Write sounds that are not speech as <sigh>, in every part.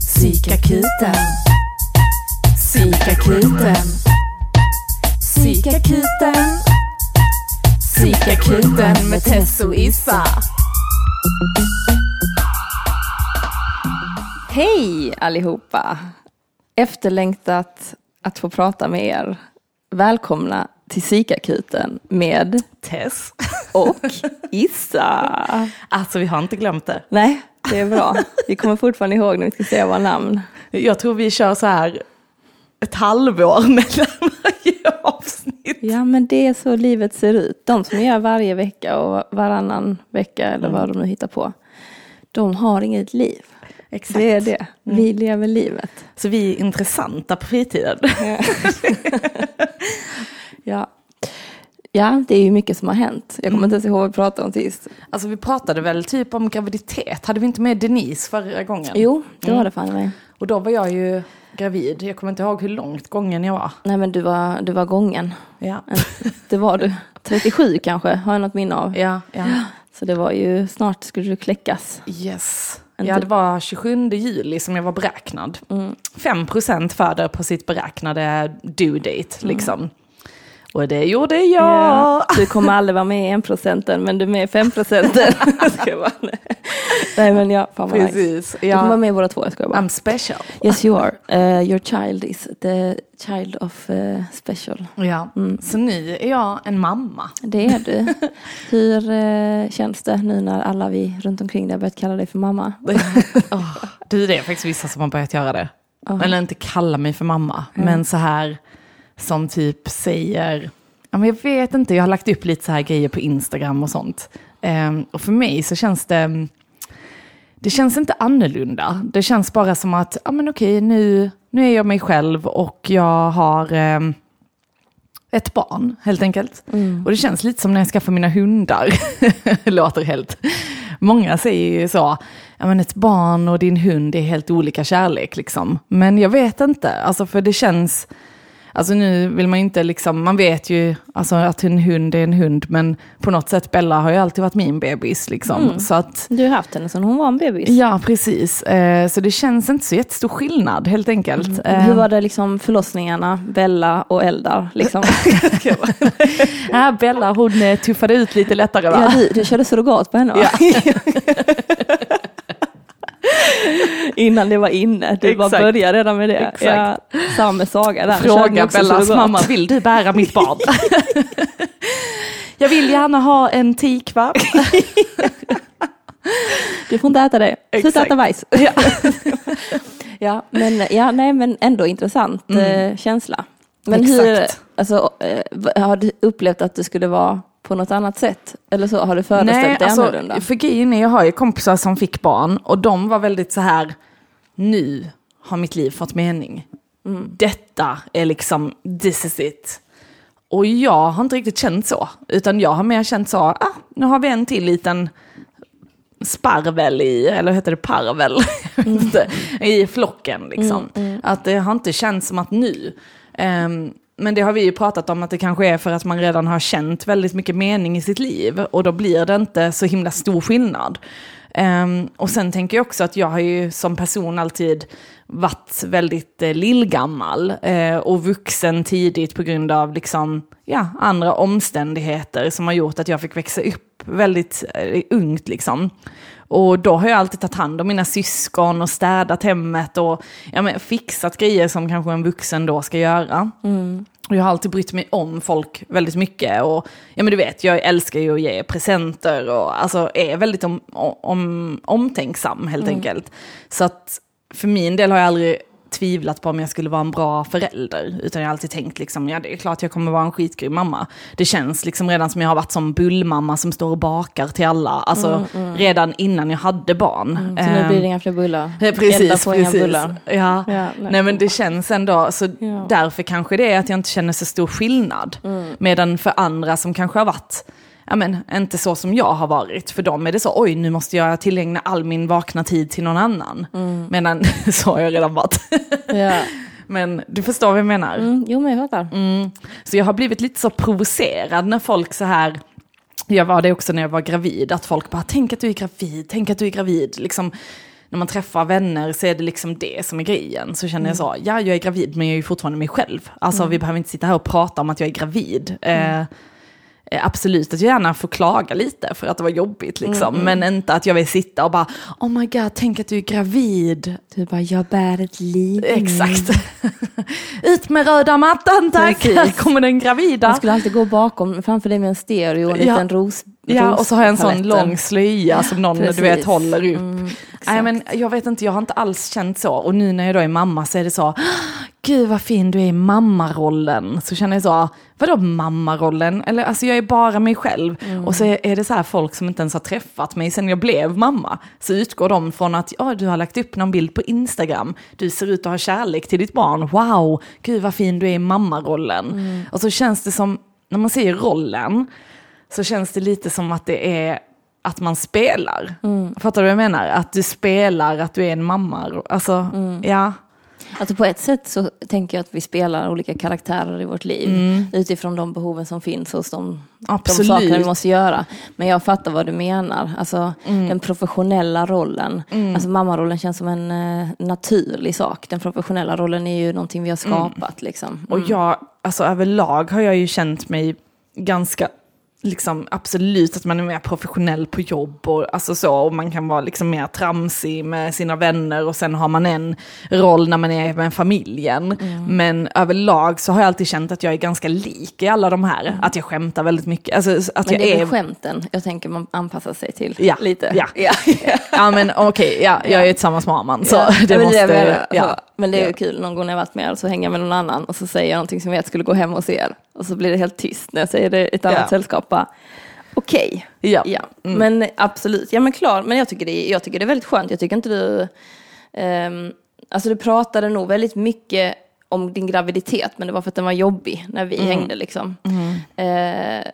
Psykakuten. Psykakuten. Psykakuten. Psykakuten med Tess och Issa. Hej allihopa! Efterlängtat att få prata med er. Välkomna till Psykakuten med Tess. och <laughs> Issa. Alltså vi har inte glömt det. Nej, det är bra. Vi kommer fortfarande ihåg när vi ska säga våra namn. Jag tror vi kör så här ett halvår <laughs> mellan varje avsnitt. Ja, men det är så livet ser ut. De som gör varje vecka och varannan vecka eller vad de nu hittar på. De har inget liv. Exakt. Det är det. Vi lever livet. Så vi är intressanta på fritiden. Ja. <laughs> ja, det är ju mycket som har hänt. Jag kommer inte ens ihåg vad vi pratade om sist. Alltså vi pratade väl typ om graviditet. Hade vi inte med Denise förra gången? Jo, det var det fan mig. Och då var jag ju gravid. Jag kommer inte ihåg hur långt gången jag var. Nej men du var, du var gången. Ja, Det var du. 37 kanske, har jag något minne av. ja, ja. Så det var ju, snart skulle du kläckas. Yes. Inte- Ja, det var 27 juli som jag var beräknad. 5% föder på sitt beräknade due date liksom. Och det gjorde jag. Ja, du kommer aldrig vara med i en procenten men du är med i fem procenten. Ska <laughs> jag bara, nej. nej men ja, fan vad nice. Precis. Du kommer vara med båda två, jag ska bara. I'm special. Yes you are. Uh, your child is the child of uh, special. Ja. Så nu är jag en mamma. Det är du. <laughs> Hur eh, känns det nu när alla vi runt omkring dig har börjat kalla dig för mamma? <laughs> oh, du, det är faktiskt vissa som har börjat göra det. Eller inte kalla mig för mamma, men så här som typ säger, ja, men jag vet inte, jag har lagt upp lite så här grejer på Instagram och sånt. Ehm, och för mig så känns det, det känns inte annorlunda. Det känns bara som att, ja men okej, nu, nu är jag mig själv och jag har ehm, ett barn helt enkelt. Och det känns lite som när jag skaffar mina hundar. <laughs> Låter helt... Många säger ju så, ja men ett barn och din hund är helt olika kärlek liksom. Men jag vet inte, alltså för det känns... Alltså nu vill man ju inte liksom, man vet ju alltså att en hund är en hund, men på något sätt Bella har ju alltid varit min bebis liksom. Så att, Du har haft henne sedan hon var en bebis. ja precis. Eh, så det känns inte så jättestor skillnad helt enkelt. Eh, Hur var det liksom förlossningarna, Bella och Eldar? Liksom? <laughs> <laughs> ja, Bella hon eh, tuffade ut lite lättare va? ja, du, du körde surrogat på henne va? <laughs> <laughs> Innan det var inne, du bara Exakt. började redan med det. Exakt. Ja, samma Saga där. Fråga Bellas mamma, vill du bära mitt barn? <laughs> jag vill gärna ha en tikva. <laughs> Du får inte äta det. Sluta äta bajs. Ja. Ja, men, ja, nej, men ändå intressant eh, känsla. Men hur, Mm. Exakt. alltså, eh, har du upplevt att det skulle vara på något annat sätt? Eller så har du föreställt dig annorlunda? för grejen är, jag har ju kompisar som fick barn och de var väldigt så här, nu har mitt liv fått mening. Mm. Detta är liksom, this is it. Och jag har inte riktigt känt så, utan jag har mer känt så, ah, nu har vi en till liten sparvel i, eller heter det parvel, inte, <laughs> i flocken. Liksom. Att det har inte känts som att nu. Ehm, men det har vi ju pratat om att det kanske är för att man redan har känt väldigt mycket mening i sitt liv och då blir det inte så himla stor skillnad. Um, och sen tänker jag också att jag har ju som person alltid varit väldigt eh, lillgammal eh, och vuxen tidigt på grund av liksom, ja, andra omständigheter som har gjort att jag fick växa upp väldigt eh, ungt. Liksom. Och då har jag alltid tagit hand om mina syskon och städat hemmet och ja, men, fixat grejer som kanske en vuxen då ska göra. Och jag har alltid brytt mig om folk väldigt mycket. Och ja, men du vet, jag älskar ju att ge presenter och alltså, är väldigt om, om, omtänksam helt enkelt. Så att för min del har jag aldrig tvivlat på om jag skulle vara en bra förälder. Utan jag har alltid tänkt liksom, ja det är klart jag kommer vara en skitgrym mamma. Det känns liksom redan som jag har varit som bullmamma som står och bakar till alla. Alltså redan innan jag hade barn. Mm, Så nu blir det inga fler bullar? Elda Precis, precis. bullar. Ja. Ja, nej. nej. men det känns ändå, så Ja. därför kanske det är att jag inte känner så stor skillnad. Mm. Medan för andra som kanske har varit, ja men inte så som jag har varit, för dem är det så, oj nu måste jag tillägna all min vakna tid till någon annan. Mm. Medan <laughs> så har jag redan varit. Ja. <laughs> men du förstår vad jag menar. Mm, jo, men jag fattar. Mm. Så jag har blivit lite så provocerad när folk så här, jag var det också när jag var gravid, att folk bara, tänk att du är gravid, tänk att du är gravid. Liksom, när man träffar vänner så är det liksom det som är grejen. Så känner jag så, ja jag är gravid men jag är ju fortfarande mig själv. Alltså vi behöver inte sitta här och prata om att jag är gravid. Eh, eh, Absolut att jag gärna får klaga lite för att det var jobbigt liksom. Men inte att jag vill sitta och bara, oh my god, tänk att du är gravid. Du bara, jag bär ett liv. Exakt. <laughs> Ut med röda mattan tack, Precis. här kommer den gravida. Man skulle alltid gå bakom, framför dig med en stereo och en Ja. liten ros. Ja, och så har jag en sån lång slöja som någon du vet håller upp. Mm, Nej men jag vet inte, jag har inte alls känt så. Och nu när jag då är mamma så är det så, gud vad fin du är i mammarollen. Så känner jag så, vadå mammarollen? Eller alltså jag är bara mig själv. Mm. Och så är det så här folk som inte ens har träffat mig sen jag blev mamma. Så utgår de från att, ja du har lagt upp någon bild på Instagram. Du ser ut att ha kärlek till ditt barn. Wow, gud vad fin du är i mammarollen. Mm. Och så känns det som, när man säger rollen, så känns det lite som att det är att man spelar. Mm. Fattar du vad jag menar? Att du spelar, att du är en mamma. Alltså, Mm. ja. Alltså på ett sätt så tänker jag att vi spelar olika karaktärer i vårt liv. Utifrån de behoven som finns hos de, de Absolut. sakerna vi måste göra. Men jag fattar vad du menar. Alltså den professionella rollen. Alltså mammarollen känns som en eh, naturlig sak. Den professionella rollen är ju någonting vi har skapat liksom. Och jag, alltså överlag har jag ju känt mig ganska, liksom absolut att man är mer professionell på jobb och alltså så, och man kan vara liksom mer tramsig med sina vänner och sen har man en roll när man är med familjen. Men överlag så har jag alltid känt att jag är ganska lik i alla de här, att jag skämtar väldigt mycket. Alltså att Men jag det är är väl skämten jag tänker man anpassar sig till Ja, lite. ja. ja. Ja men okej, ja, jag är ju tillsammans med Arman så det måste... jag menar, ja. Men det är ju kul, någon gång när jag varit med och så hänger jag med någon annan och så säger jag någonting som jag vet skulle gå hem hos er. Och så blir det helt tyst när jag säger det i ett annat sällskap. bara, Okej, Ja. ja. Mm. Men absolut, ja men klar, men jag tycker det jag tycker det är väldigt skönt. Jag tycker inte du, ehm, alltså du pratade nog väldigt mycket om din graviditet, men det var för att den var jobbig när vi hängde liksom. Eh,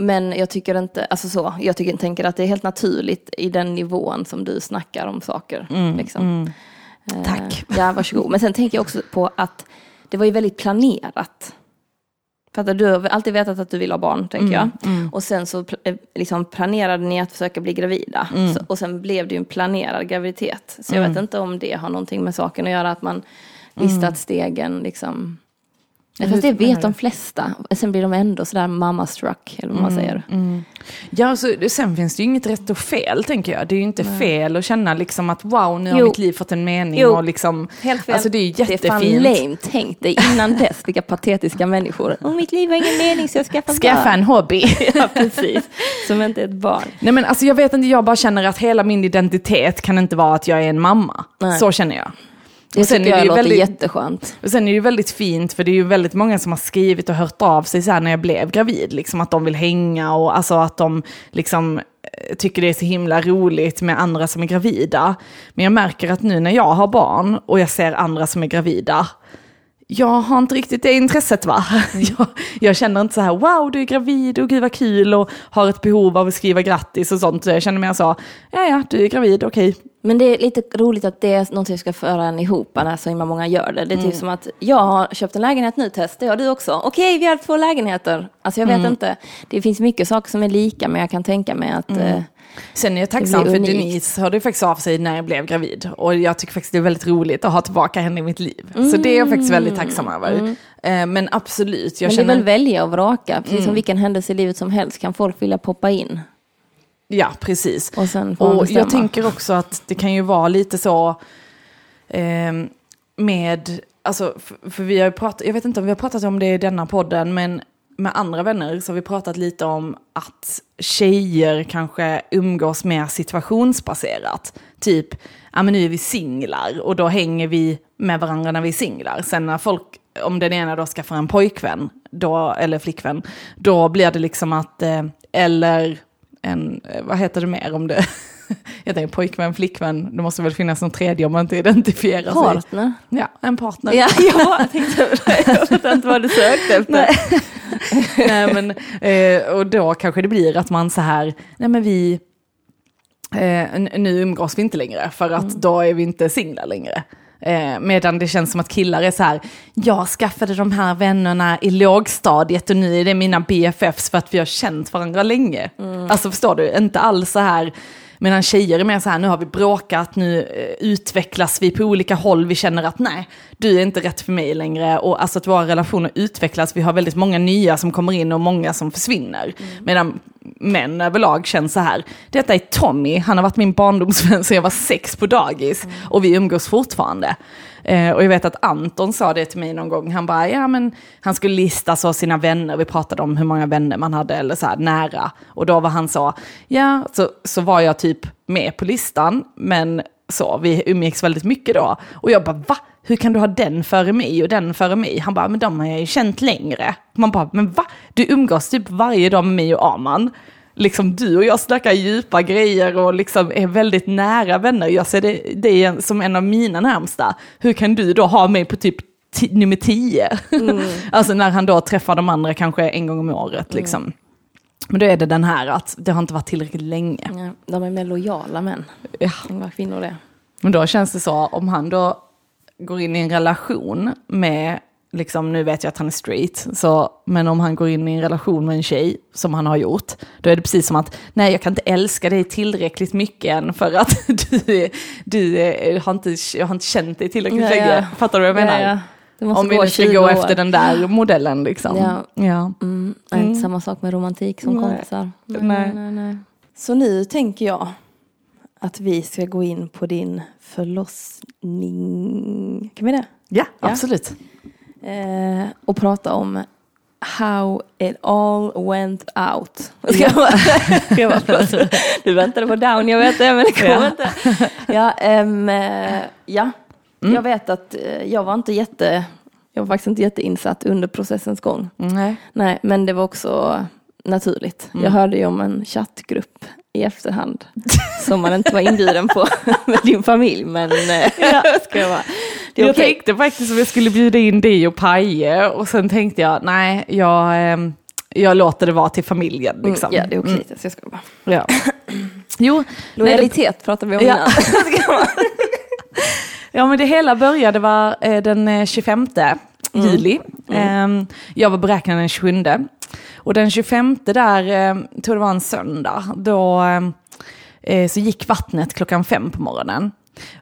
men jag tycker inte, alltså så, jag tycker, tänker att det är helt naturligt i den nivån som du snackar om saker. liksom. Eh, Tack. Ja, varsågod. Men sen tänker jag också på att det var ju väldigt planerat. Fattar du? Du har alltid vetat att du vill ha barn, tänker jag. Och sen så eh, liksom planerade ni att försöka bli gravida. Så, och sen blev det ju en planerad graviditet. Så jag vet inte om det har någonting med saken att göra, att man visste att stegen liksom... Fast det vet de flesta. Sen blir de ändå sådär mamma struck, eller vad man säger. Ja, så, sen finns det ju inget rätt och fel tänker jag. Det är ju inte fel att känna liksom att wow, nu har Jo. mitt liv fått en mening Jo. och liksom... Helt fel. Alltså det är ju Det är fan jättefint. lame. Tänk dig innan dess, vilka patetiska människor. Om mitt liv har ingen mening så jag skaffar Skaffa barn. en hobby. <laughs> Ja, precis. Som inte är ett barn. Nej men alltså jag vet inte, jag bara känner att hela min identitet kan inte vara att jag är en mamma. Nej. Så känner jag. Det Och sen tycker är det jag ju låter väldigt- jätteskönt. Och sen är det ju väldigt fint, för det är ju väldigt många som har skrivit och hört av sig så här när jag blev gravid, liksom att de vill hänga och alltså att de liksom eh, tycker det är så himla roligt med andra som är gravida. Men jag märker att nu när jag har barn och jag ser andra som är gravida, jag har inte riktigt det intresset va? <laughs> Jag, jag känner inte så här, wow du är gravid och gud vad kul och har ett behov av att skriva grattis och sånt. Så jag känner mer så, ja ja du är gravid, okej. Men det är lite roligt att det är någonting som ska föra en ihop när så himla många gör det. Det är typ som att jag har köpt en lägenhet nu, Tess, det har du också. Okej, vi har två lägenheter. Alltså jag vet inte, det finns mycket saker som är lika, men jag kan tänka mig att eh, Sen är jag tacksam för. Denise hörde faktiskt av sig när jag blev gravid. Och jag tycker faktiskt det är väldigt roligt att ha tillbaka henne i mitt liv. Så det är jag faktiskt väldigt tacksam över. Eh, Men absolut, jag men det är väl välja och vraka. Precis som vilken händelse i livet som helst kan folk vilja poppa in. Ja, precis. Och sen får Och jag tänker också att det kan ju vara lite så eh, med, alltså, för, för vi har pratat, jag vet inte om vi har pratat om det i denna podden, men med andra vänner så har vi pratat lite om att tjejer kanske umgås mer situationsbaserat. Typ, ja men nu är vi singlar och då hänger vi med varandra när vi är singlar. Sen när folk, om den ena då skaffar en pojkvän, då, eller flickvän, då blir det liksom att, eh, eller en, eh, vad heter det mer om det? <laughs> Jag tänker pojkvän, flickvän, det måste väl finnas någon tredje om man inte identifierar sig. Partner. Ja, en partner. Ja, <laughs> ja, jag tänkte jag vet inte vad du sökte efter. Nej. <laughs> nej men, eh, och då kanske det blir att man så här, nej men vi, eh, nu umgås vi inte längre för att då är vi inte singlar längre. Eh, medan det känns som att killar är så här, jag skaffade de här vännerna i lågstadiet och nu är det mina BFFs för att vi har känt varandra länge. Alltså förstår du, inte alls så här Medan tjejer är mer så här, nu har vi bråkat, nu eh, utvecklas vi på olika håll, vi känner att nej, du är inte rätt för mig längre. Och alltså att våra relationer utvecklas, vi har väldigt många nya som kommer in och många som försvinner. Mm. Medan män överlag känns så här, detta är Tommy, han har varit min barndomsvän sedan jag var sex på dagis Mm. och vi umgås fortfarande. Eh, och jag vet att Anton sa det till mig någon gång, han bara, ja men han skulle lista så sina vänner, vi pratade om hur många vänner man hade eller så här nära. Och då var han så, ja, så, så var jag typ med på listan, men så, vi umgicks väldigt mycket då. Och jag bara, va? Hur kan du ha den före mig och den före mig? Han bara, men de har jag ju känt längre. Man bara, men va? Du umgås typ varje dag med mig och Aman. Liksom du och jag snackar djupa grejer och liksom är väldigt nära vänner. Jag ser det, det är som en av mina närmsta. Hur kan du då ha mig på typ nummer tio? <laughs> alltså när han då träffar de andra kanske en gång om året liksom. Men då är det den här att det har inte varit tillräckligt länge. Ja, de är mer lojala män Ja. vad kvinnor är. Men då känns det så, om han då går in i en relation med, liksom, nu vet jag att han är straight, så, men om han går in i en relation med en tjej, som han har gjort, då är det precis som att, nej jag kan inte älska dig tillräckligt mycket än för att <laughs> du, du har, inte, jag har inte känt dig tillräckligt Ja, länge. ja. Fattar du vad jag menar? Ja, ja. Om vi nu ska 20 gå år. efter den där modellen liksom. Ja. ja. Mm, nej, inte samma sak med romantik som Nej. kompisar. Nej, Nej. nej. Så nu tänker jag att vi ska gå in på din förlossning. Kan vi det? Ja. absolut. Eh, och prata om how it all went out. Ska jag bara. Du väntade på down, jag vet det, men det kommer inte. Ja, eh, ja. Mm. jag vet att eh, jag var inte jätte, jag var faktiskt inte jätteinsatt under processens gång. Nej. Nej, men det var också naturligt. Mm. Jag hörde ju om en chattgrupp i efterhand som man inte var inbjuden på <laughs> med din familj, men eh, <laughs> ska jag vara. Det är jag okej. tänkte faktiskt att jag skulle bjuda in dig och Paje och sen tänkte jag, nej, jag, ehm, jag låter det vara till familjen. Mm, Liksom. Ja, det är okej. Så jag ska bara. Ja. <laughs> Jo, det, Lojalitet pratade vi om Ja. innan. ja, men det hela började var eh, den eh, 25 juli. Ehm, jag var beräknad den 27. Och den 25 där, eh, tror det var en söndag, då eh, så gick vattnet klockan fem på morgonen.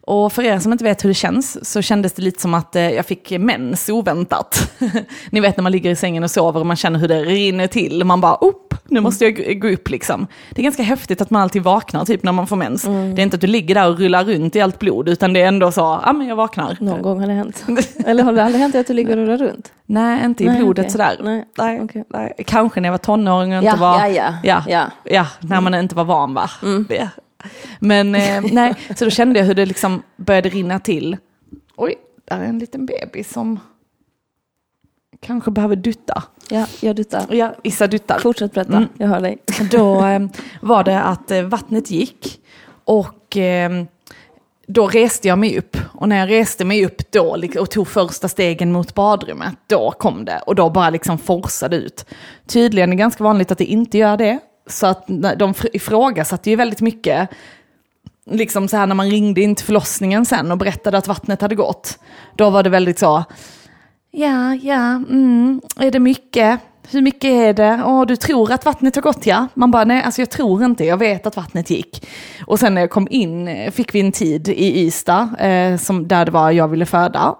Och för er som inte vet hur det känns så kändes det lite som att eh, jag fick mens oväntat. <laughs> Ni vet när man ligger i sängen och sover och man känner hur det rinner till. Man bara, upp, nu måste jag gå upp liksom. Det är ganska häftigt att man alltid vaknar typ när man får mens. Det är inte att du ligger där och rullar runt i allt blod, utan det är ändå så, ja ah, men jag vaknar. Någon gång har det hänt. <laughs> Eller har det aldrig hänt att du ligger och rullar runt? Nej, inte i Nej, blodet okej. sådär. Nej, Nej, okej. nej. Kanske när jag var tonåring och Ja, inte var... ja, ja, ja. ja. Mm. Ja, när man inte var van va? Det. Men eh, nej, så då kände jag hur det liksom började rinna till. Oj, där är en liten bebis som kanske behöver dutta. Ja, jag duttar. Ja, vissa duttar. Fortsätt berätta, Mm. jag hör dig. <laughs> Då eh, var det att eh, vattnet gick och eh, då reste jag mig upp. Och när jag reste mig upp då och tog första stegen mot badrummet, då kom det. Och då bara liksom forsade ut. Tydligen är det ganska vanligt att det inte gör det. Så att de ifrågasatte ju väldigt mycket. Liksom så här när man ringde in till förlossningen sen och berättade att vattnet hade gått. Då var det väldigt så, Ja, ja, mm, är det mycket? Hur mycket är det? Åh, du tror att vattnet har gått ja? Man bara, nej, alltså jag tror inte, jag vet att vattnet gick. Och sen när jag kom in eh, fick vi en tid i Ystad, eh, som, där det var jag ville föda.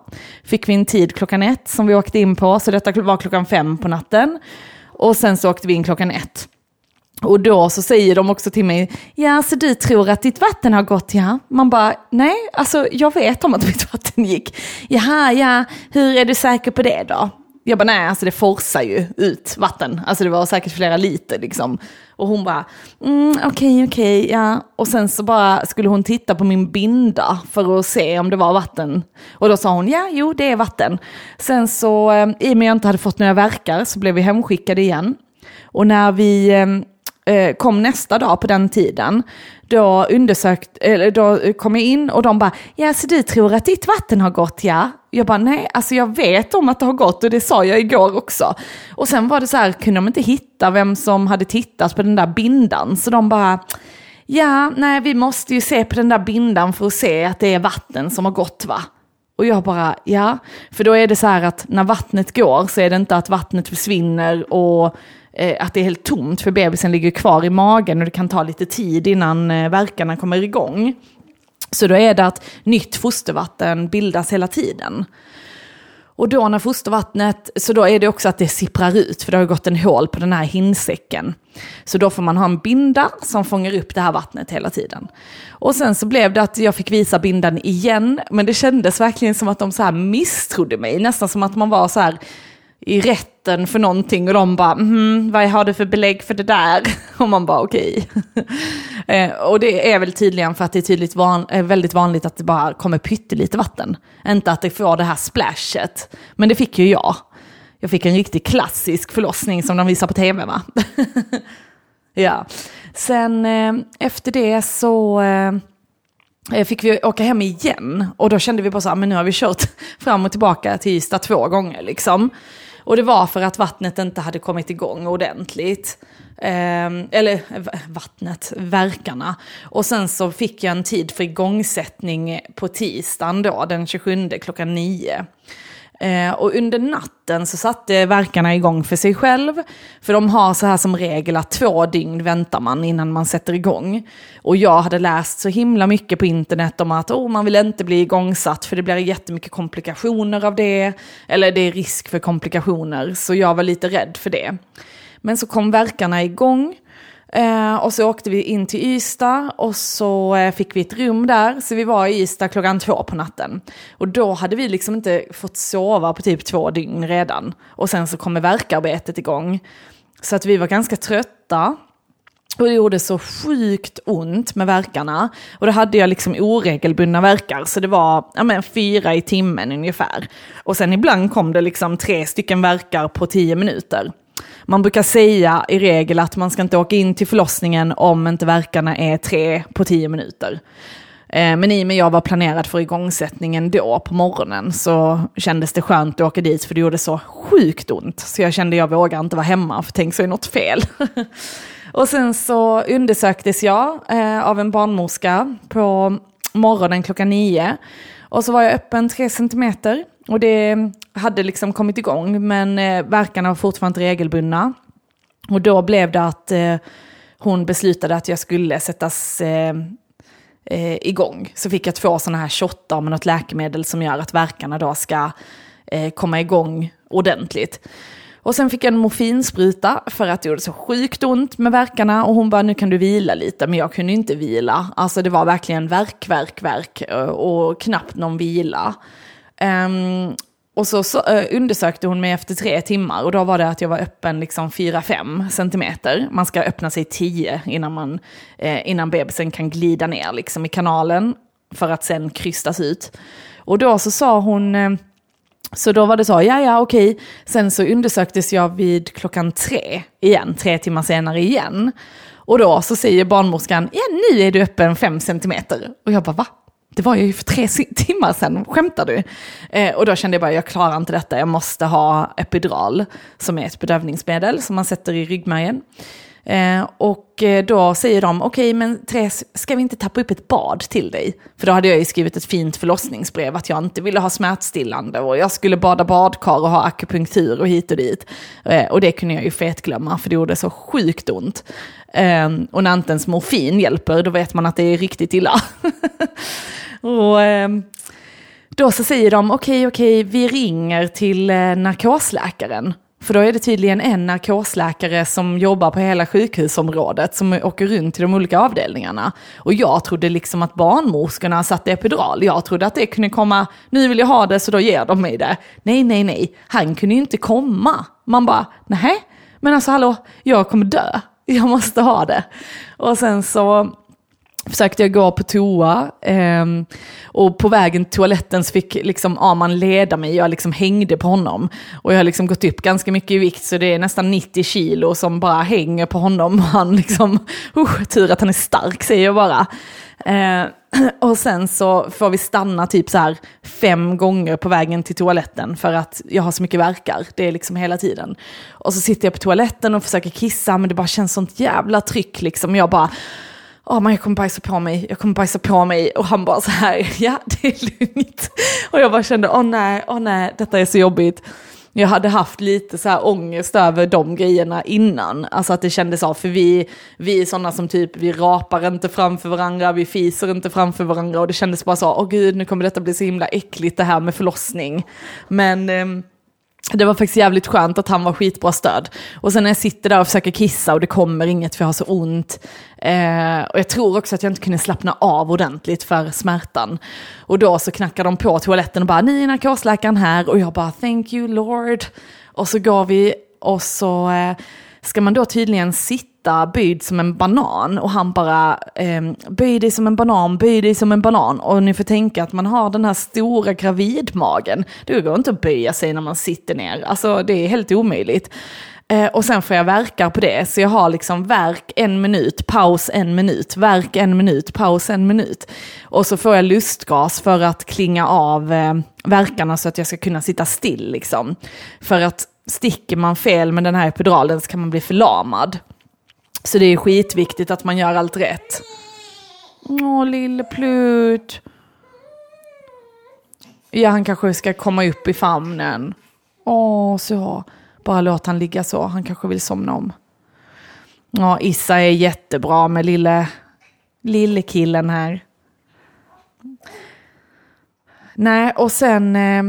Fick vi en tid klockan ett som vi åkte in på, så detta var klockan fem på natten. Och sen så åkte vi in klockan ett. Och då så säger de också till mig, ja så du tror att ditt vatten har gått ja? Man bara, nej, alltså jag vet om att mitt <laughs> vatten gick. Jaha, ja, hur är du säker på det då? Jag bara, nej, alltså det forsar ju ut vatten. Alltså det var säkert flera liter liksom. Och hon bara, mm, okej, okej, ja. Och sen så bara skulle hon titta på min binda för att se om det var vatten. Och då sa hon, ja, jo, det är vatten. Sen så, eh, i och med att jag inte hade fått några verkar så blev vi hemskickade igen. Och när vi eh, eh, kom nästa dag på den tiden, då, undersökt, eller då kom jag in och de bara, ja så du tror att ditt vatten har gått ja? Jag bara, nej, alltså jag vet om att det har gått och det sa jag igår också. Och sen var det så här, kunde de inte hitta vem som hade tittat på den där bindan, så de bara, ja, nej vi måste ju se på den där bindan för att se att det är vatten som har gått va? Och jag bara, ja. För då är det så här att när vattnet går så är det inte att vattnet försvinner och eh, att det är helt tomt för bebisen ligger kvar i magen och det kan ta lite tid innan eh, verkarna kommer igång. Så då är det att nytt fostervatten bildas hela tiden. Och då när fostervattnet, så då är det också att det sipprar ut, för det har gått en hål på den här hinsäcken. Så då får man ha en binda som fångar upp det här vattnet hela tiden. Och sen så blev det att jag fick visa bindan igen, men det kändes verkligen som att de så här misstrodde mig, nästan som att man var så här, i rätten för någonting och de bara, mm, vad har du för belägg för det där? <laughs> Och man bara, okej. Okay. <laughs> eh, och det är väl tydligen för att det är tydligt van, är väldigt vanligt att det bara kommer pyttelite vatten. Inte att det får det här splashet. Men det fick ju jag. Jag fick en riktigt klassisk förlossning som de visar på tv va? <laughs> ja. Sen eh, efter det så eh, fick vi åka hem igen. Och då kände vi bara så här, ah, men nu har vi kört fram och tillbaka till Ystad två gånger liksom. Och det var för att vattnet inte hade kommit igång ordentligt. Eh, eller vattnet, verkarna. Och sen så fick jag en tid för igångsättning på tisdagen då, den 27 klockan 9. Eh, och under natten så satte verkarna igång för sig själv. För de har så här som regel att två dygn väntar man innan man sätter igång. Och jag hade läst så himla mycket på internet om att oh, man vill inte bli igångsatt för det blir jättemycket komplikationer av det. Eller det är risk för komplikationer, så jag var lite rädd för det. Men så kom verkarna igång. Eh, och så åkte vi in till Ystad och så eh, fick vi ett rum där. Så vi var i Ystad klockan två på natten. Och då hade vi liksom inte fått sova på typ två dygn redan. Och sen så kommer verkarbetet igång. Så att vi var ganska trötta. Och det gjorde så sjukt ont med verkarna. Och då hade jag liksom oregelbundna verkar, så det var ja, men, fyra i timmen ungefär. Och sen ibland kom det liksom tre stycken verkar på tio minuter. Man brukar säga i regel att man ska inte åka in till förlossningen om inte verkarna är tre på tio minuter. Eh, men i och med att jag var planerad för igångsättningen då på morgonen så kändes det skönt att åka dit för det gjorde så sjukt ont. Så jag kände att jag vågar inte vara hemma för tänk så är något fel. <laughs> och sen så undersöktes jag eh, av en barnmorska på morgonen klockan nio. Och så var jag öppen tre centimeter och det hade liksom kommit igång, men eh, verkarna var fortfarande inte regelbundna. Och då blev det att eh, hon beslutade att jag skulle sättas eh, eh, igång. Så fick jag två sådana här shottar med något läkemedel som gör att verkarna då ska eh, komma igång ordentligt. Och sen fick jag en morfinspruta för att det gjorde så sjukt ont med verkarna och hon bara nu kan du vila lite men jag kunde inte vila. Alltså det var verkligen verk, verk, verk eh, och knappt någon vila. Um, och så, så eh, undersökte hon mig efter tre timmar och då var det att jag var öppen liksom 4-5 centimeter. Man ska öppna sig 10 innan, man, eh, innan bebisen kan glida ner liksom i kanalen för att sen krystas ut. Och då så sa hon, eh, så då var det så, ja ja okej. Sen så undersöktes jag vid klockan tre igen, tre timmar senare igen. Och då så säger barnmorskan, ja nu är du öppen 5 centimeter. Och jag bara, va? Det var ju för tre timmar sedan, skämtar du? Eh, och då kände jag bara, jag klarar inte detta, jag måste ha epidural, som är ett bedövningsmedel som man sätter i ryggmärgen. Eh, och eh, då säger de, okej okay, men Therese, ska vi inte tappa upp ett bad till dig? För då hade jag ju skrivit ett fint förlossningsbrev att jag inte ville ha smärtstillande och jag skulle bada badkar och ha akupunktur och hit och dit. Eh, och det kunde jag ju fetglömma för det gjorde så sjukt ont. Eh, och när inte ens morfin hjälper, då vet man att det är riktigt illa. <laughs> Och ehm, då så säger de, okej, okay, okej, okay, vi ringer till eh, narkosläkaren. För då är det tydligen en narkosläkare som jobbar på hela sjukhusområdet som åker runt till de olika avdelningarna. Och jag trodde liksom att barnmorskorna satte epidural. Jag trodde att det kunde komma, nu vill jag ha det så då ger de mig det. Nej, nej, nej, han kunde ju inte komma. Man bara, nej, men alltså hallå, jag kommer dö. Jag måste ha det. Och sen så försökte jag gå på toa eh, och på vägen till toaletten så fick liksom Aman leda mig, jag liksom hängde på honom. Och jag har liksom gått upp ganska mycket i vikt så det är nästan 90 kilo som bara hänger på honom. <laughs> Han liksom, uh, tur att han är stark säger jag bara. Eh, <clears throat> och sen så får vi stanna typ så här fem gånger på vägen till toaletten för att jag har så mycket verkar. Det är liksom hela tiden. Och så sitter jag på toaletten och försöker kissa men det bara känns sånt jävla tryck liksom. Jag bara oh, man, jag kommer bajsa på mig, jag kommer bajsa på mig. Och han bara så här, <laughs> ja det är lugnt. Och jag bara kände, åh oh, nej, åh oh, nej, detta är så jobbigt. jag hade haft lite så här ångest över de grejerna innan. Alltså att det kändes av, för vi, vi är sådana som typ, vi rapar inte framför varandra, vi fiser inte framför varandra och det kändes bara så, åh gud nu kommer detta bli så himla äckligt det här med förlossning. Men eh, det var faktiskt jävligt skönt att han var skitbra stöd. Och sen när jag sitter där och försöker kissa och det kommer inget för jag har så ont. Eh, och jag tror också att jag inte kunde slappna av ordentligt för smärtan. Och då så knackar de på toaletten och bara, ni är narkosläkaren här. Och jag bara, thank you lord. Och så går vi och så eh, ska man då tydligen sitta böjd som en banan och han bara eh, böj dig som en banan, böj dig som en banan. Och ni får tänka att man har den här stora gravidmagen. Det går inte att böja sig när man sitter ner, alltså det är helt omöjligt. Eh, och sen får jag verkar på det, så jag har liksom verk en minut, paus en minut, verk en minut, paus en minut. Och så får jag lustgas för att klinga av eh, verkarna så att jag ska kunna sitta still liksom. För att sticker man fel med den här epiduralen så kan man bli förlamad. Så det är skitviktigt att man gör allt rätt. Åh, lille Plut. Ja, han kanske ska komma upp i famnen. Åh, så. Bara låt han ligga så, han kanske vill somna om. Ja, Issa är jättebra med lille, lille killen här. Nej, och sen eh,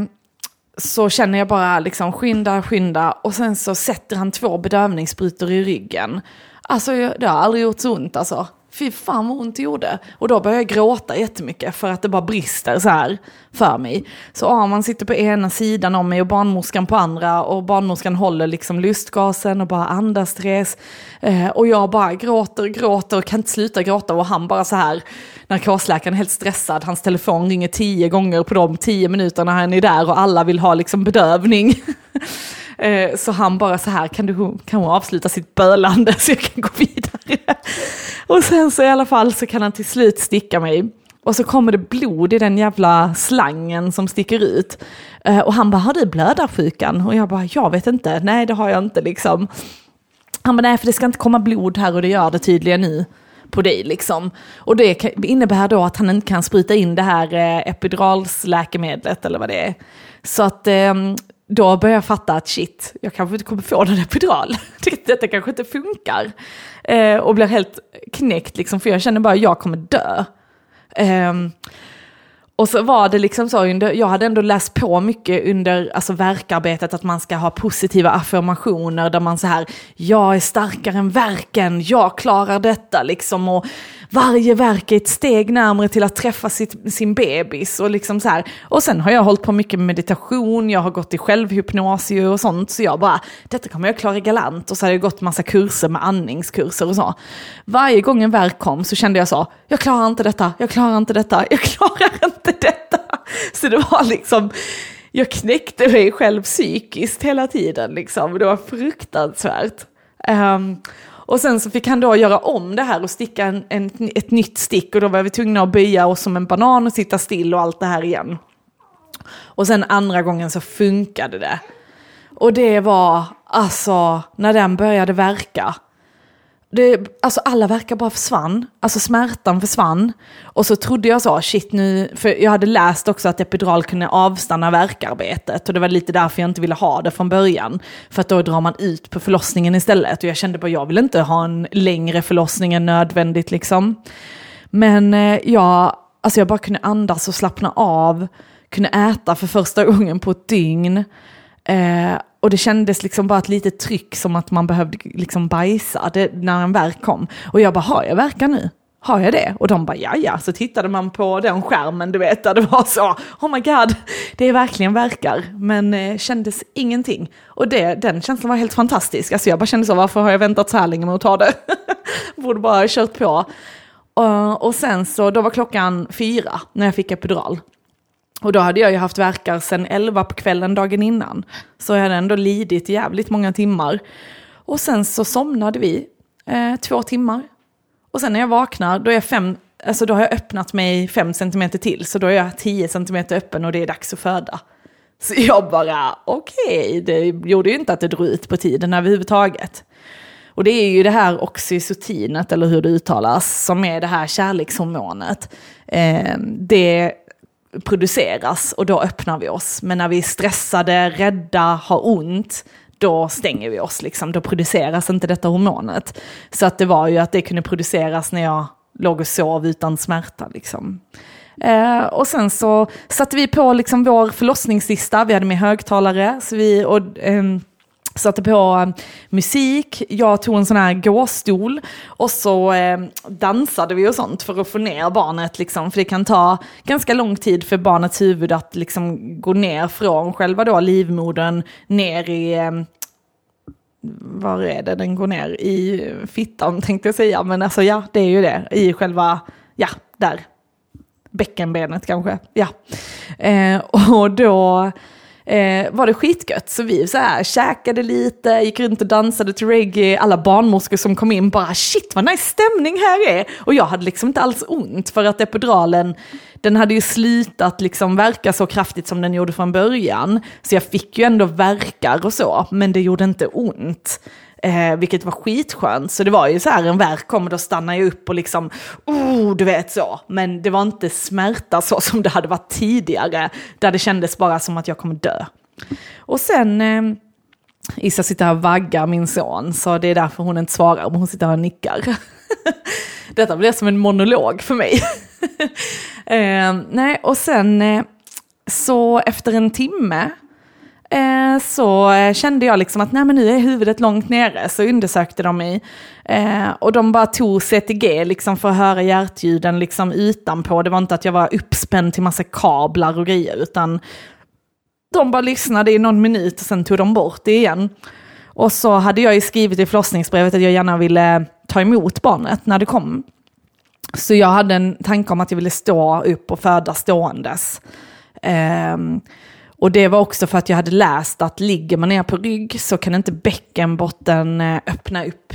så känner jag bara liksom skynda, skynda och sen så sätter han två bedövningssprutor i ryggen. Alltså det har aldrig gjort så ont alltså. Fy fan vad ont det gjorde. Och då börjar jag gråta jättemycket för att det bara brister så här för mig. Så ja, man sitter på ena sidan om mig och barnmorskan på andra och barnmorskan håller liksom lustgasen och bara andas Therese. Eh, och jag bara gråter, gråter och kan inte sluta gråta och han bara så här, narkosläkaren är helt stressad, hans telefon ringer tio gånger på de tio minuterna han är där och alla vill ha liksom bedövning. <laughs> Eh, så han bara så här, kan du kan hon avsluta sitt bölande så jag kan gå vidare? Och sen så i alla fall så kan han till slut sticka mig. Och så kommer det blod i den jävla slangen som sticker ut. Eh, och han bara, har du blödarsjukan? Och jag bara, jag vet inte, nej det har jag inte liksom. Han bara, nej för det ska inte komma blod här och det gör det tydligen nu på dig liksom. Och det innebär då att han inte kan spruta in det här eh, epiduralsläkemedlet eller vad det är. Så att ehm, då börjar jag fatta att shit, jag kanske inte kommer få någon epidural. <laughs> Detta kanske inte funkar. Eh, och blir helt knäckt liksom, för jag känner bara att jag kommer dö. Eh, och så var det liksom så, jag hade ändå läst på mycket under alltså, verkarbetet att man ska ha positiva affirmationer där man så här, jag är starkare än verken, jag klarar detta liksom. Och varje verk är ett steg närmare till att träffa sitt, sin bebis. Och, liksom så här. och sen har jag hållit på mycket med meditation, jag har gått i självhypnos och sånt. Så jag bara, detta kommer jag klara galant. Och så har jag gått massa kurser med andningskurser och så. Varje gång en verk kom så kände jag så, jag klarar inte detta, jag klarar inte detta, jag <laughs> klarar inte detta. Så det var liksom, jag knäckte mig själv psykiskt hela tiden. Liksom. Det var fruktansvärt. Um, och sen så fick han då göra om det här och sticka en, en, ett nytt stick och då var vi tvungna att böja oss som en banan och sitta still och allt det här igen. Och sen andra gången så funkade det. Och det var, alltså, när den började verka, det, alltså alla verkar bara försvann, alltså smärtan försvann. Och så trodde jag så, shit nu, för jag hade läst också att epidural kunde avstanna verkarbetet. Och det var lite därför jag inte ville ha det från början. För att då drar man ut på förlossningen istället. Och jag kände bara, jag vill inte ha en längre förlossning än nödvändigt liksom. Men eh, jag, alltså jag bara kunde andas och slappna av. Kunde äta för första <laughs> gången på ett dygn. Eh, och det kändes liksom bara ett litet tryck som att man behövde liksom bajsa det, när en verk kom. Och jag bara, har jag verkar nu? Har jag det? Och de bara, ja ja. Så tittade man på den skärmen, du vet, där det var så, oh my god, det är verkligen verkar. Men eh, kändes ingenting. Och det, den känslan var helt fantastisk. Alltså jag bara kände så, varför har jag väntat så här länge med att ta det? <laughs> Borde bara ha kört på. Uh, och sen så, då var klockan fyra när jag fick epidural. Och då hade jag ju haft verkar sen 11 på kvällen dagen innan. Så jag hade ändå lidit jävligt många timmar. Och sen så somnade vi eh, två timmar. Och sen när jag vaknar, då, är fem, alltså då har jag öppnat mig fem centimeter till. Så då är jag tio centimeter öppen och det är dags att föda. Så <laughs> jag bara, okej, okay, det gjorde ju inte att det drog ut på tiden överhuvudtaget. Och det är ju det här oxytocinet, eller hur det uttalas, som är det här kärlekshormonet. Eh, det produceras och då öppnar vi oss. Men när vi är stressade, rädda, har ont, då stänger vi oss. Liksom. Då produceras inte detta hormonet. Så att det var ju att det kunde produceras när jag låg och sov utan smärta. Liksom. Eh, och sen så satte vi på liksom vår förlossningslista, vi hade med högtalare, så vi, och, eh, satte på eh, musik, jag tog en sån här gåstol och så eh, dansade vi och sånt för att få ner barnet. Liksom, för det kan ta ganska lång tid för barnets huvud att liksom, gå ner från själva då livmodern ner i eh, var är det den går ner? I fittan tänkte jag säga, men alltså ja, det är ju det. I själva, ja, där. Bäckenbenet kanske, ja. Eh, <laughs> och då eh, var det skitgött. Så vi så här, käkade lite, gick runt och dansade till reggae. Alla barnmorskor som kom in bara shit vad nice stämning här är. Och jag hade liksom inte alls ont för att epiduralen, den hade ju slutat liksom verka så kraftigt som den gjorde från början. Så jag fick ju ändå verkar och så, men det gjorde inte ont. Eh, vilket var skitskönt. Så det var ju så här, en värk kommer, då stannar jag upp och liksom, oh, du vet så. Men det var inte smärta så som det hade varit tidigare, där det kändes bara som att jag kommer dö. Och sen, eh, Issa sitter här och vaggar min son, så det är därför hon inte svarar, men hon sitter här och nickar. <laughs> Detta blev som en monolog för mig. <laughs> eh, nej, och sen eh, så efter en timme eh, så eh, kände jag liksom att nej men nu är huvudet långt nere, så undersökte de mig. Eh, och de bara tog CTG liksom för att höra hjärtljuden liksom utanpå. Det var inte att jag var uppspänd till massa kablar och grejer, utan de bara lyssnade i någon minut och sen tog de bort det igen. Och så hade jag ju skrivit i förlossningsbrevet att jag gärna ville ta emot barnet när det kom. Så jag hade en tanke om att jag ville stå upp och föda ståendes. Um, och det var också för att jag hade läst att ligger man ner på rygg så kan inte bäckenbotten eh, öppna upp.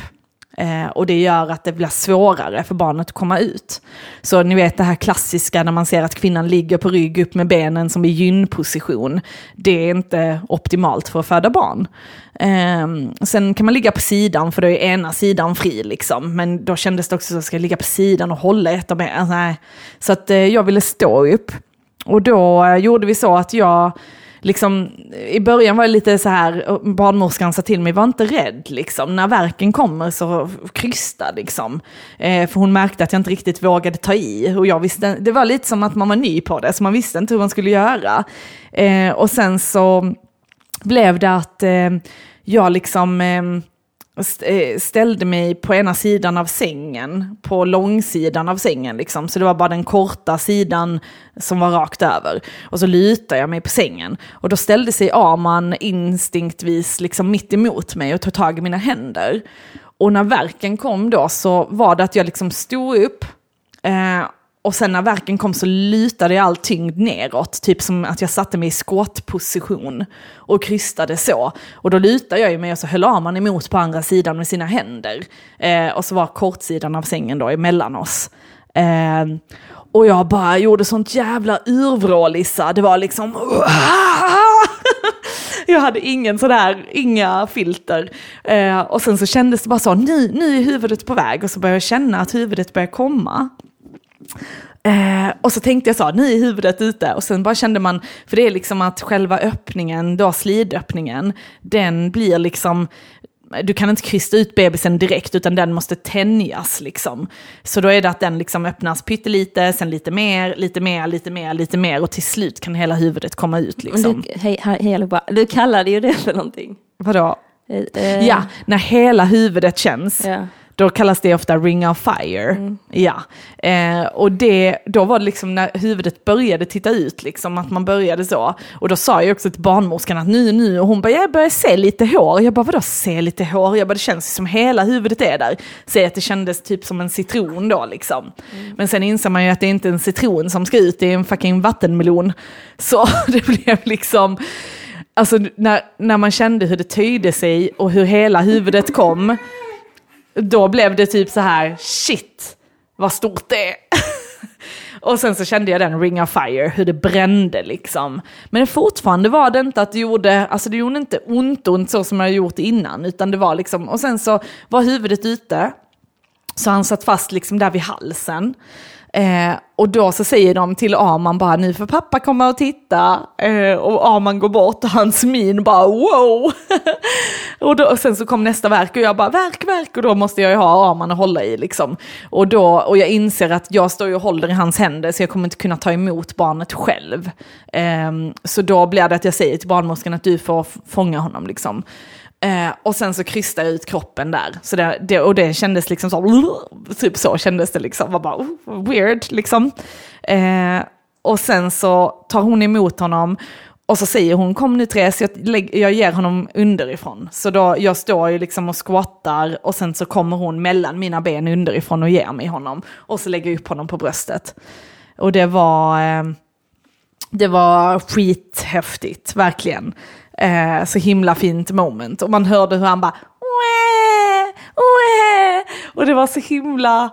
Eh, och det gör att det blir svårare för barnet att komma ut. Så ni vet det här klassiska när man ser att kvinnan ligger på rygg upp med benen som i gynposition. Det är inte optimalt för att föda barn. Eh, sen kan man ligga på sidan för då är ena sidan fri liksom. Men då kändes det också som att jag ska ligga på sidan och hålla ett av benen. Så att eh, jag ville stå upp. Och då eh, gjorde vi så att jag, liksom, i början var jag lite så här, barnmorskan sa till mig, var inte rädd liksom. När verken kommer så krysta liksom. Eh, för hon märkte att jag inte riktigt vågade ta i. Och jag visste, det var lite som att man var ny på det, så man visste inte hur man skulle göra. Eh, och sen så blev det att eh, jag liksom Eh, Eh, ställde mig på ena sidan av sängen, på långsidan av sängen liksom. Så det var bara den korta sidan som var rakt över. Och så lutade jag mig på sängen. Och då ställde sig Aman instinktvis liksom mitt emot mig och tog tag i mina händer. Och när verken kom då så var det att jag liksom stod upp eh, och sen när verken kom så lutade jag all tyngd neråt, typ som att jag satte mig i skåtposition och krystade så. Och då lutade jag mig och så höll man emot på andra sidan med sina händer. Eh, och så var kortsidan av sängen då emellan oss. Eh, och jag bara gjorde sånt jävla urvrål Det var liksom... <laughs> jag hade ingen sådär, inga filter. Eh, och sen så kändes det bara så, nu, nu är huvudet på väg. Och så började jag känna att huvudet började komma. Eh, och så tänkte jag så, nu är huvudet ute. Och sen bara kände man, för det är liksom att själva öppningen, då slidöppningen, den blir liksom, du kan inte krysta ut bebisen direkt utan den måste tänjas liksom. Så då är det att den liksom öppnas pyttelite, sen lite mer, lite mer, lite mer, lite mer och till slut kan hela huvudet komma ut liksom. Du, hej, hej, du kallade ju det för någonting. Vadå? Eh, eh, Ja, när hela huvudet känns. ja. Då kallas det ofta ring of fire. Mm. Ja. Eh, och det, då var det liksom när huvudet började titta ut, liksom, att man började så. Och då sa jag också till barnmorskan att nu, nu, och hon bara, jag börjar se lite hår. Jag bara, vadå se lite hår? Jag bara, det känns som hela huvudet är där. Säg att det kändes typ som en citron då liksom. Mm. Men sen inser man ju att det är inte en citron som ska ut, det är en fucking vattenmelon. <laughs> Så <laughs> det blev liksom, alltså när, när man kände hur det töjde sig och hur hela huvudet kom, då blev det typ så här, shit, vad stort det är. <laughs> Och sen så kände jag den ring of fire, hur det brände liksom. Men fortfarande var det inte att det gjorde, alltså det gjorde inte ont ont så som jag gjort innan, utan det var liksom, och sen så var huvudet ute, så han satt fast liksom där vid halsen. Eh, och då så säger de till Arman bara nu får pappa komma och titta. Eh, och Arman går bort och hans min bara wow. <laughs> och, då, och sen så kom nästa verk och jag bara verk, verk och då måste jag ju ha Arman att hålla i liksom. Och, då, och jag inser att jag står ju och håller i hans händer så jag kommer inte kunna ta emot barnet själv. Eh, så då blir det att jag säger till barnmorskan att du får fånga honom liksom. Eh, och sen så krystade jag ut kroppen där. Så det, det, och det kändes liksom så, <laughs> typ så kändes det liksom. Var bara, oh, weird liksom. Eh, och sen så tar hon emot honom och så säger hon kom nu Therese, jag, jag ger honom underifrån. Så då, jag står ju liksom och squattar och sen så kommer hon mellan mina ben underifrån och ger mig honom. Och så lägger jag upp honom på bröstet. Och det var, eh, det var skithäftigt, verkligen. Eh, så himla fint moment. Och man hörde hur han bara Wee! Wee! Och det var så himla,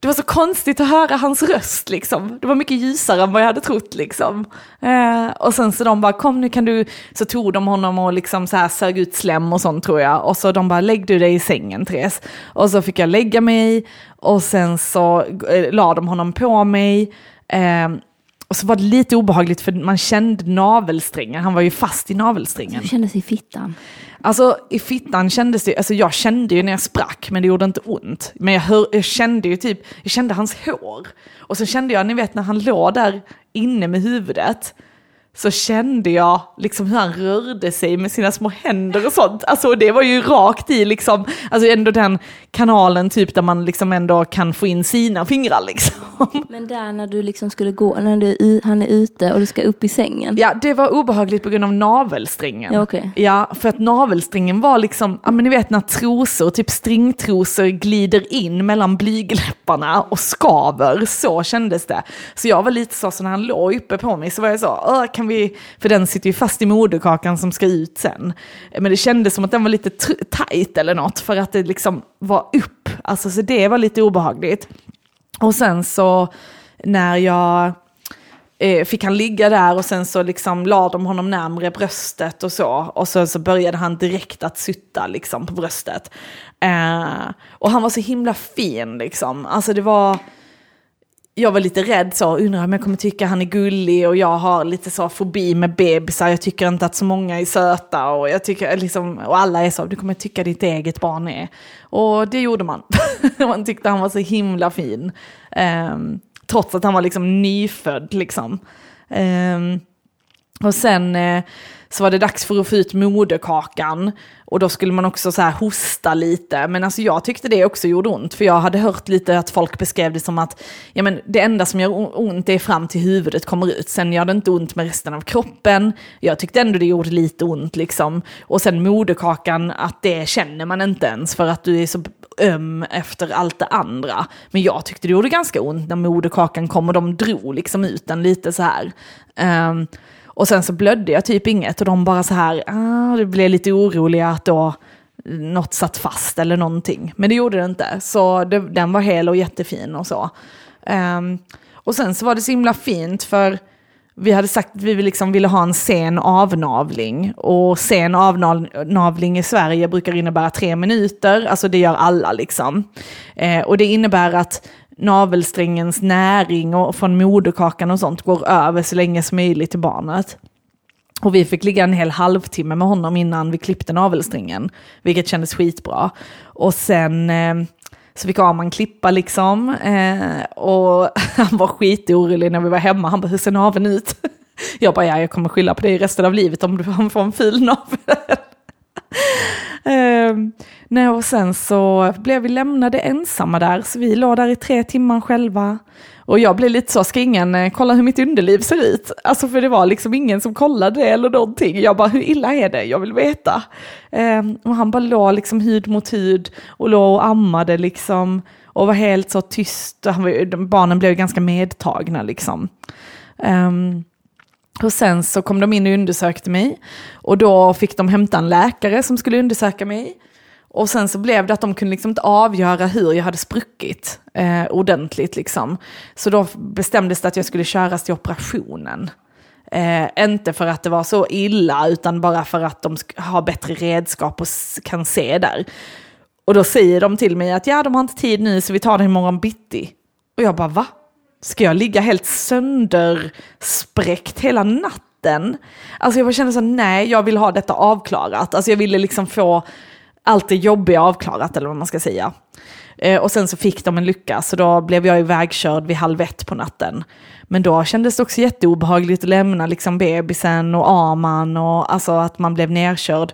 det var så konstigt att höra hans röst liksom. Det var mycket ljusare än vad jag hade trott liksom. Eh, och sen så de bara, kom nu kan du, så tog de honom och liksom så här sög ut slem och sånt tror jag. Och så de bara, lägg du dig i sängen Therese. Och så fick jag lägga mig och sen så eh, la de honom på mig. Eh, och så var det lite obehagligt för man kände navelsträngen, han var ju fast i navelsträngen. Hur kändes i fittan? Alltså i fittan kändes det, alltså jag kände ju när jag sprack men det gjorde inte ont. Men jag, hör, jag kände ju typ, jag kände hans hår. Och så kände jag, ni vet när han låg där inne med huvudet så kände jag liksom hur han rörde sig med sina små händer och sånt. Alltså det var ju rakt i liksom, alltså ändå den kanalen typ där man liksom ändå kan få in sina fingrar liksom. <laughs> Men där när du liksom skulle gå, när du, han är ute och du ska upp i sängen? Ja, det var obehagligt på grund av navelsträngen. Ja, okay. ja för att navelsträngen var liksom, ja men ni vet när trosor, typ stringtrosor glider in mellan blygläpparna och skaver, så kändes det. Så jag var lite så, så när han låg uppe på mig så var jag så, kan Liksom vi, för den sitter ju fast i moderkakan som ska ut sen. Men det kändes som att den var lite tajt eller något för att det liksom var upp. Alltså så det var lite obehagligt. Och sen så när jag eh, fick han ligga där och sen så liksom la de honom närmre bröstet och så. Och sen så började han direkt att sutta liksom på bröstet. Eh, och han var så himla fin liksom. Alltså det var jag var lite rädd så, undrar om jag kommer tycka han är gullig och jag har lite så fobi med bebisar, jag tycker inte att så många är söta och jag tycker liksom, och alla är så, du kommer tycka ditt eget barn är. Och det gjorde man. <laughs> man tyckte han var så himla fin. Um, trots att han var liksom nyfödd liksom. Um, och sen eh, så var det dags för att få ut moderkakan. Och då skulle man också så här hosta lite. Men alltså jag tyckte det också gjorde ont. För jag hade hört lite att folk beskrev det som att ja, men det enda som gör ont är fram till huvudet kommer ut. Sen gör det inte ont med resten av kroppen. Jag tyckte ändå det gjorde lite ont liksom. Och sen moderkakan, att det känner man inte ens för att du är så öm efter allt det andra. Men jag tyckte det gjorde ganska ont när moderkakan kom och de drog liksom ut den lite så här. Um, och sen så blödde jag typ inget och de bara så här, ah, det blev lite oroliga att då något satt fast eller någonting. Men det gjorde det inte, så det, den var hel och jättefin och så. Um, och sen så var det så himla fint för vi hade sagt att vi liksom ville ha en sen avnavling. Och sen avnavling i Sverige brukar innebära tre minuter, alltså det gör alla liksom. Eh, och det innebär att navelsträngens näring och från moderkakan och sånt går över så länge som möjligt till barnet. Och vi fick ligga en hel halvtimme med honom innan vi klippte navelsträngen, vilket kändes skitbra. Och sen eh, så fick Arman klippa liksom, eh, och <laughs> han var skitorolig när vi var hemma. Han bara, hur ser naveln ut? <laughs> Jag bara, ja, jag kommer skylla på dig resten av livet om du får en ful navel. <laughs> eh, nej, och sen så blev vi lämnade ensamma där, så vi låg där i tre timmar själva. Och jag blev lite så, ska ingen eh, kolla hur mitt underliv ser ut? Alltså för det var liksom ingen som kollade det eller någonting. Jag bara, hur illa är det? Jag vill veta. Eh, och han bara låg liksom hud mot hud och låg och ammade liksom. Och var helt så tyst. Han var, barnen blev ganska medtagna liksom. Um, och sen så kom de in och undersökte mig. Och då fick de hämta en läkare som skulle undersöka mig. Och sen så blev det att de kunde liksom inte avgöra hur jag hade spruckit eh, ordentligt. Liksom. Så då bestämdes det att jag skulle köras till operationen. Eh, inte för att det var så illa, utan bara för att de har bättre redskap och kan se där. Och då säger de till mig att ja, de har inte tid nu så vi tar det imorgon bitti. Och jag bara va? ska jag ligga helt sönderspräckt hela natten? Alltså jag bara kände så nej, jag vill ha detta avklarat. Alltså jag ville liksom få allt det jobbiga avklarat, eller vad man ska säga. Eh, och sen så fick de en lycka, så då blev jag ivägkörd vid halv ett på natten. Men då kändes det också jätteobehagligt att lämna liksom bebisen och Arman och alltså att man blev nerkörd.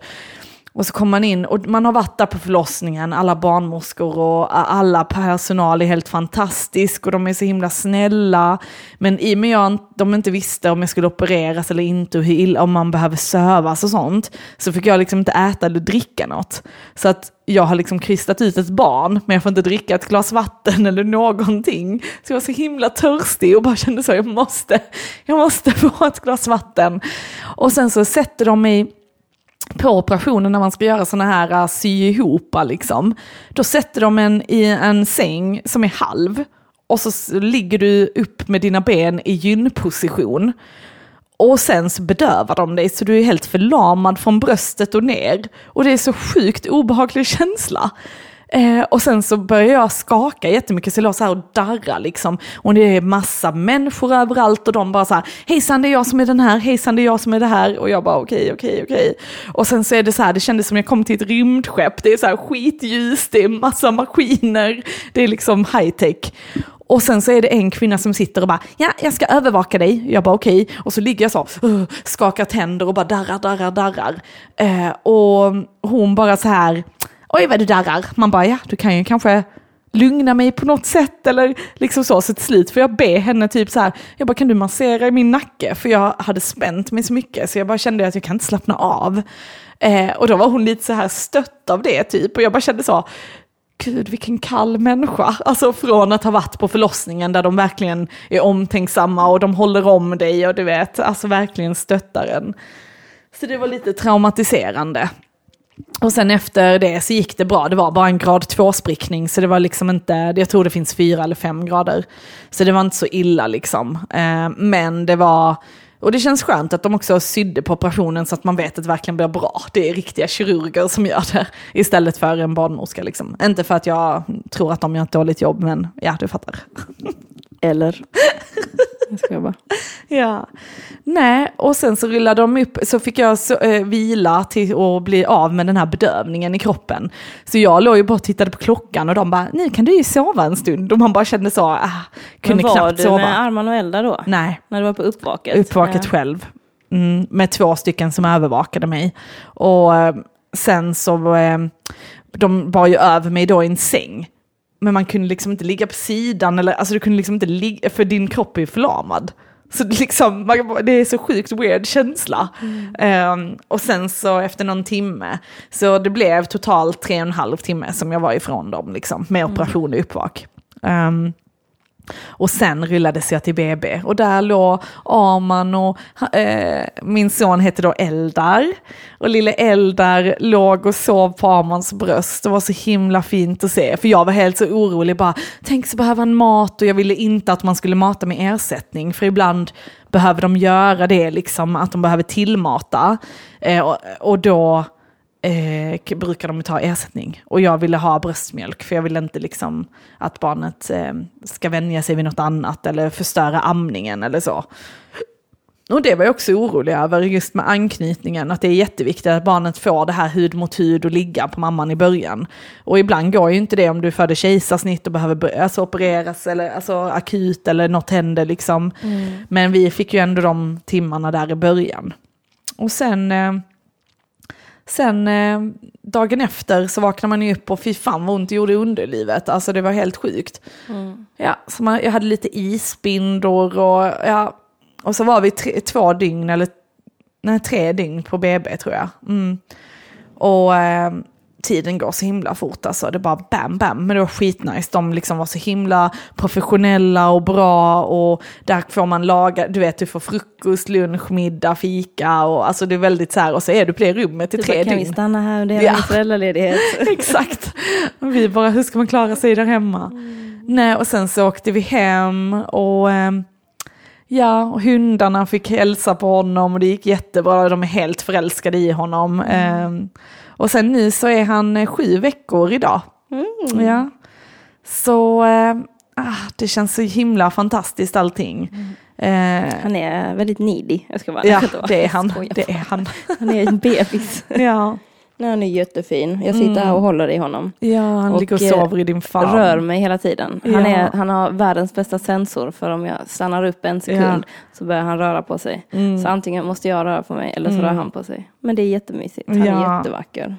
Och så kommer man in och man har varit där på förlossningen, alla barnmorskor och alla personal är helt fantastisk och de är så himla snälla. Men i och med att de inte visste om jag skulle opereras eller inte och hur illa, om man behöver sövas och sånt, så fick jag liksom inte äta eller dricka något. Så att jag har liksom kristat ut ett barn, men jag får inte dricka ett glas vatten <laughs> eller någonting. Så jag var så himla törstig och bara kände så, jag måste, jag måste <laughs> få ett glas vatten. Och sen så sätter de mig på operationen när man ska göra sådana här uh, sy ihop äh, liksom. Då sätter de en i en säng som är halv och så ligger du upp med dina ben i gynposition. Och sen så bedövar de dig så du är helt förlamad från bröstet och ner. Och det är så sjukt obehaglig känsla. Eh, och sen så börjar jag skaka jättemycket, så jag låg så här och darra liksom. Och det är massa människor överallt och de bara så här, hejsan det är jag som är den här, hejsan det är jag som är det här. Och jag bara okej, okej, okej. Och sen så är det så här, det kändes som jag kom till ett rymdskepp, det är så här skitljus, det är massa maskiner, det är liksom high tech. Och sen så är det en kvinna som sitter och bara, ja, jag ska övervaka dig. Jag bara okej. Okay. Och så ligger jag så, uh, skakar tänder och bara darrar, darrar, darrar. Eh, och hon bara så här, oj vad du darrar. Man bara, ja, du kan ju kanske lugna mig på något sätt eller liksom så. Så till slut får jag be henne typ så här, jag bara kan du massera i min nacke? För jag hade spänt mig så mycket så jag bara kände att jag kan inte slappna av. Eh, och då var hon lite så här stött av det typ och jag bara kände så, gud vilken kall människa. Alltså från att ha varit på förlossningen där de verkligen är omtänksamma och de håller om dig och du vet, alltså verkligen stöttar en. Så det var lite traumatiserande. Och sen efter det så gick det bra, det var bara en grad 2-sprickning så det var liksom inte, jag tror det finns fyra eller fem grader. Så det var inte så illa liksom. Eh, men det var, och det känns skönt att de också sydde på operationen så att man vet att det verkligen blir bra. Det är riktiga kirurger som gör det istället för en barnmorska liksom. Inte för att jag tror att de gör ett dåligt jobb men ja, du fattar. Eller? <laughs> Jag ska bara. <laughs> Ja. Nej, och sen så rullade de upp, så fick jag så, eh, vila till att bli av med den här bedövningen i kroppen. Så jag låg ju bara och tittade på klockan och de bara, nu kan du ju sova en stund. Och man bara kände så, ah, kunde Men var knappt du sova. med Arman och Elda då? Nej, När du var på uppvaket? uppvaket Ja. själv. Mm, med två stycken som övervakade mig. Och eh, sen så, eh, de var ju över mig då i en säng. Men man kunde liksom inte ligga på sidan, eller alltså du kunde liksom inte ligga, för din kropp är förlamad. Så liksom, det är så sjukt weird känsla. Ehm, och sen så efter någon timme, så det blev totalt tre och en halv timme som jag var ifrån dem, liksom, med operation och uppvak. Ehm, och sen rullades jag till BB och där låg Arman och eh, min son hette då Eldar. Och lille Eldar låg och sov på Armans bröst. Det var så himla fint att se. För jag var helt så orolig bara, tänk så behöver han mat och jag ville inte att man skulle mata med ersättning. För ibland behöver de göra det, liksom att de behöver tillmata. Eh, och, och då eh, brukar de ta ersättning. Och jag ville ha bröstmjölk för jag ville inte liksom att barnet eh, ska vänja sig vid något annat eller förstöra amningen eller så. Och det var jag också orolig över just med anknytningen, att det är jätteviktigt att barnet får det här hud mot hud och ligga på mamman i början. Och ibland går ju inte det om du föder kejsarsnitt och behöver alltså, opereras eller alltså, akut eller något händer liksom. Men vi fick ju ändå de timmarna där i början. Och sen eh, Sen eh, dagen efter så vaknade man ju upp och fy fan vad ont det gjorde i underlivet. Alltså det var helt sjukt. Ja, så man, jag hade lite isbindor och ja, och så var vi tre, två dygn eller nej, tre dygn på BB tror jag. Mm. Och eh, tiden går så himla fort alltså. Det bara bam, bam. Men det var skitnice. De liksom var så himla professionella och bra. Och där får man laga, du vet du får frukost, lunch, middag, fika. Och alltså det är väldigt så här. Och så är du på det rummet i Du tre bara, kan vi dygn. stanna här under Ja. hela min föräldraledighet? <laughs> Exakt. Och vi bara, hur ska man klara sig där hemma? Nej, och sen så åkte vi hem och ehm, ja, och hundarna fick hälsa på honom och det gick jättebra. De är helt förälskade i honom. Ehm, och sen nu så är han eh, sju veckor idag. Ja. Så ah, det känns så himla fantastiskt allting. Eh, Han är väldigt needy. Jag ska bara ja, det är han. Det är han. Han är en bebis. Ja, Nej, han är jättefin. Jag sitter här och håller i honom. ja han Och, ligger och eh, sover i din famn. Rör mig hela tiden. Han, Ja. är, han har världens bästa sensor för om jag stannar upp en sekund så börjar han röra på sig. Mm. Så antingen måste jag röra på mig eller så rör han på sig. Men det är jättemysigt. Han Ja. är jättevacker.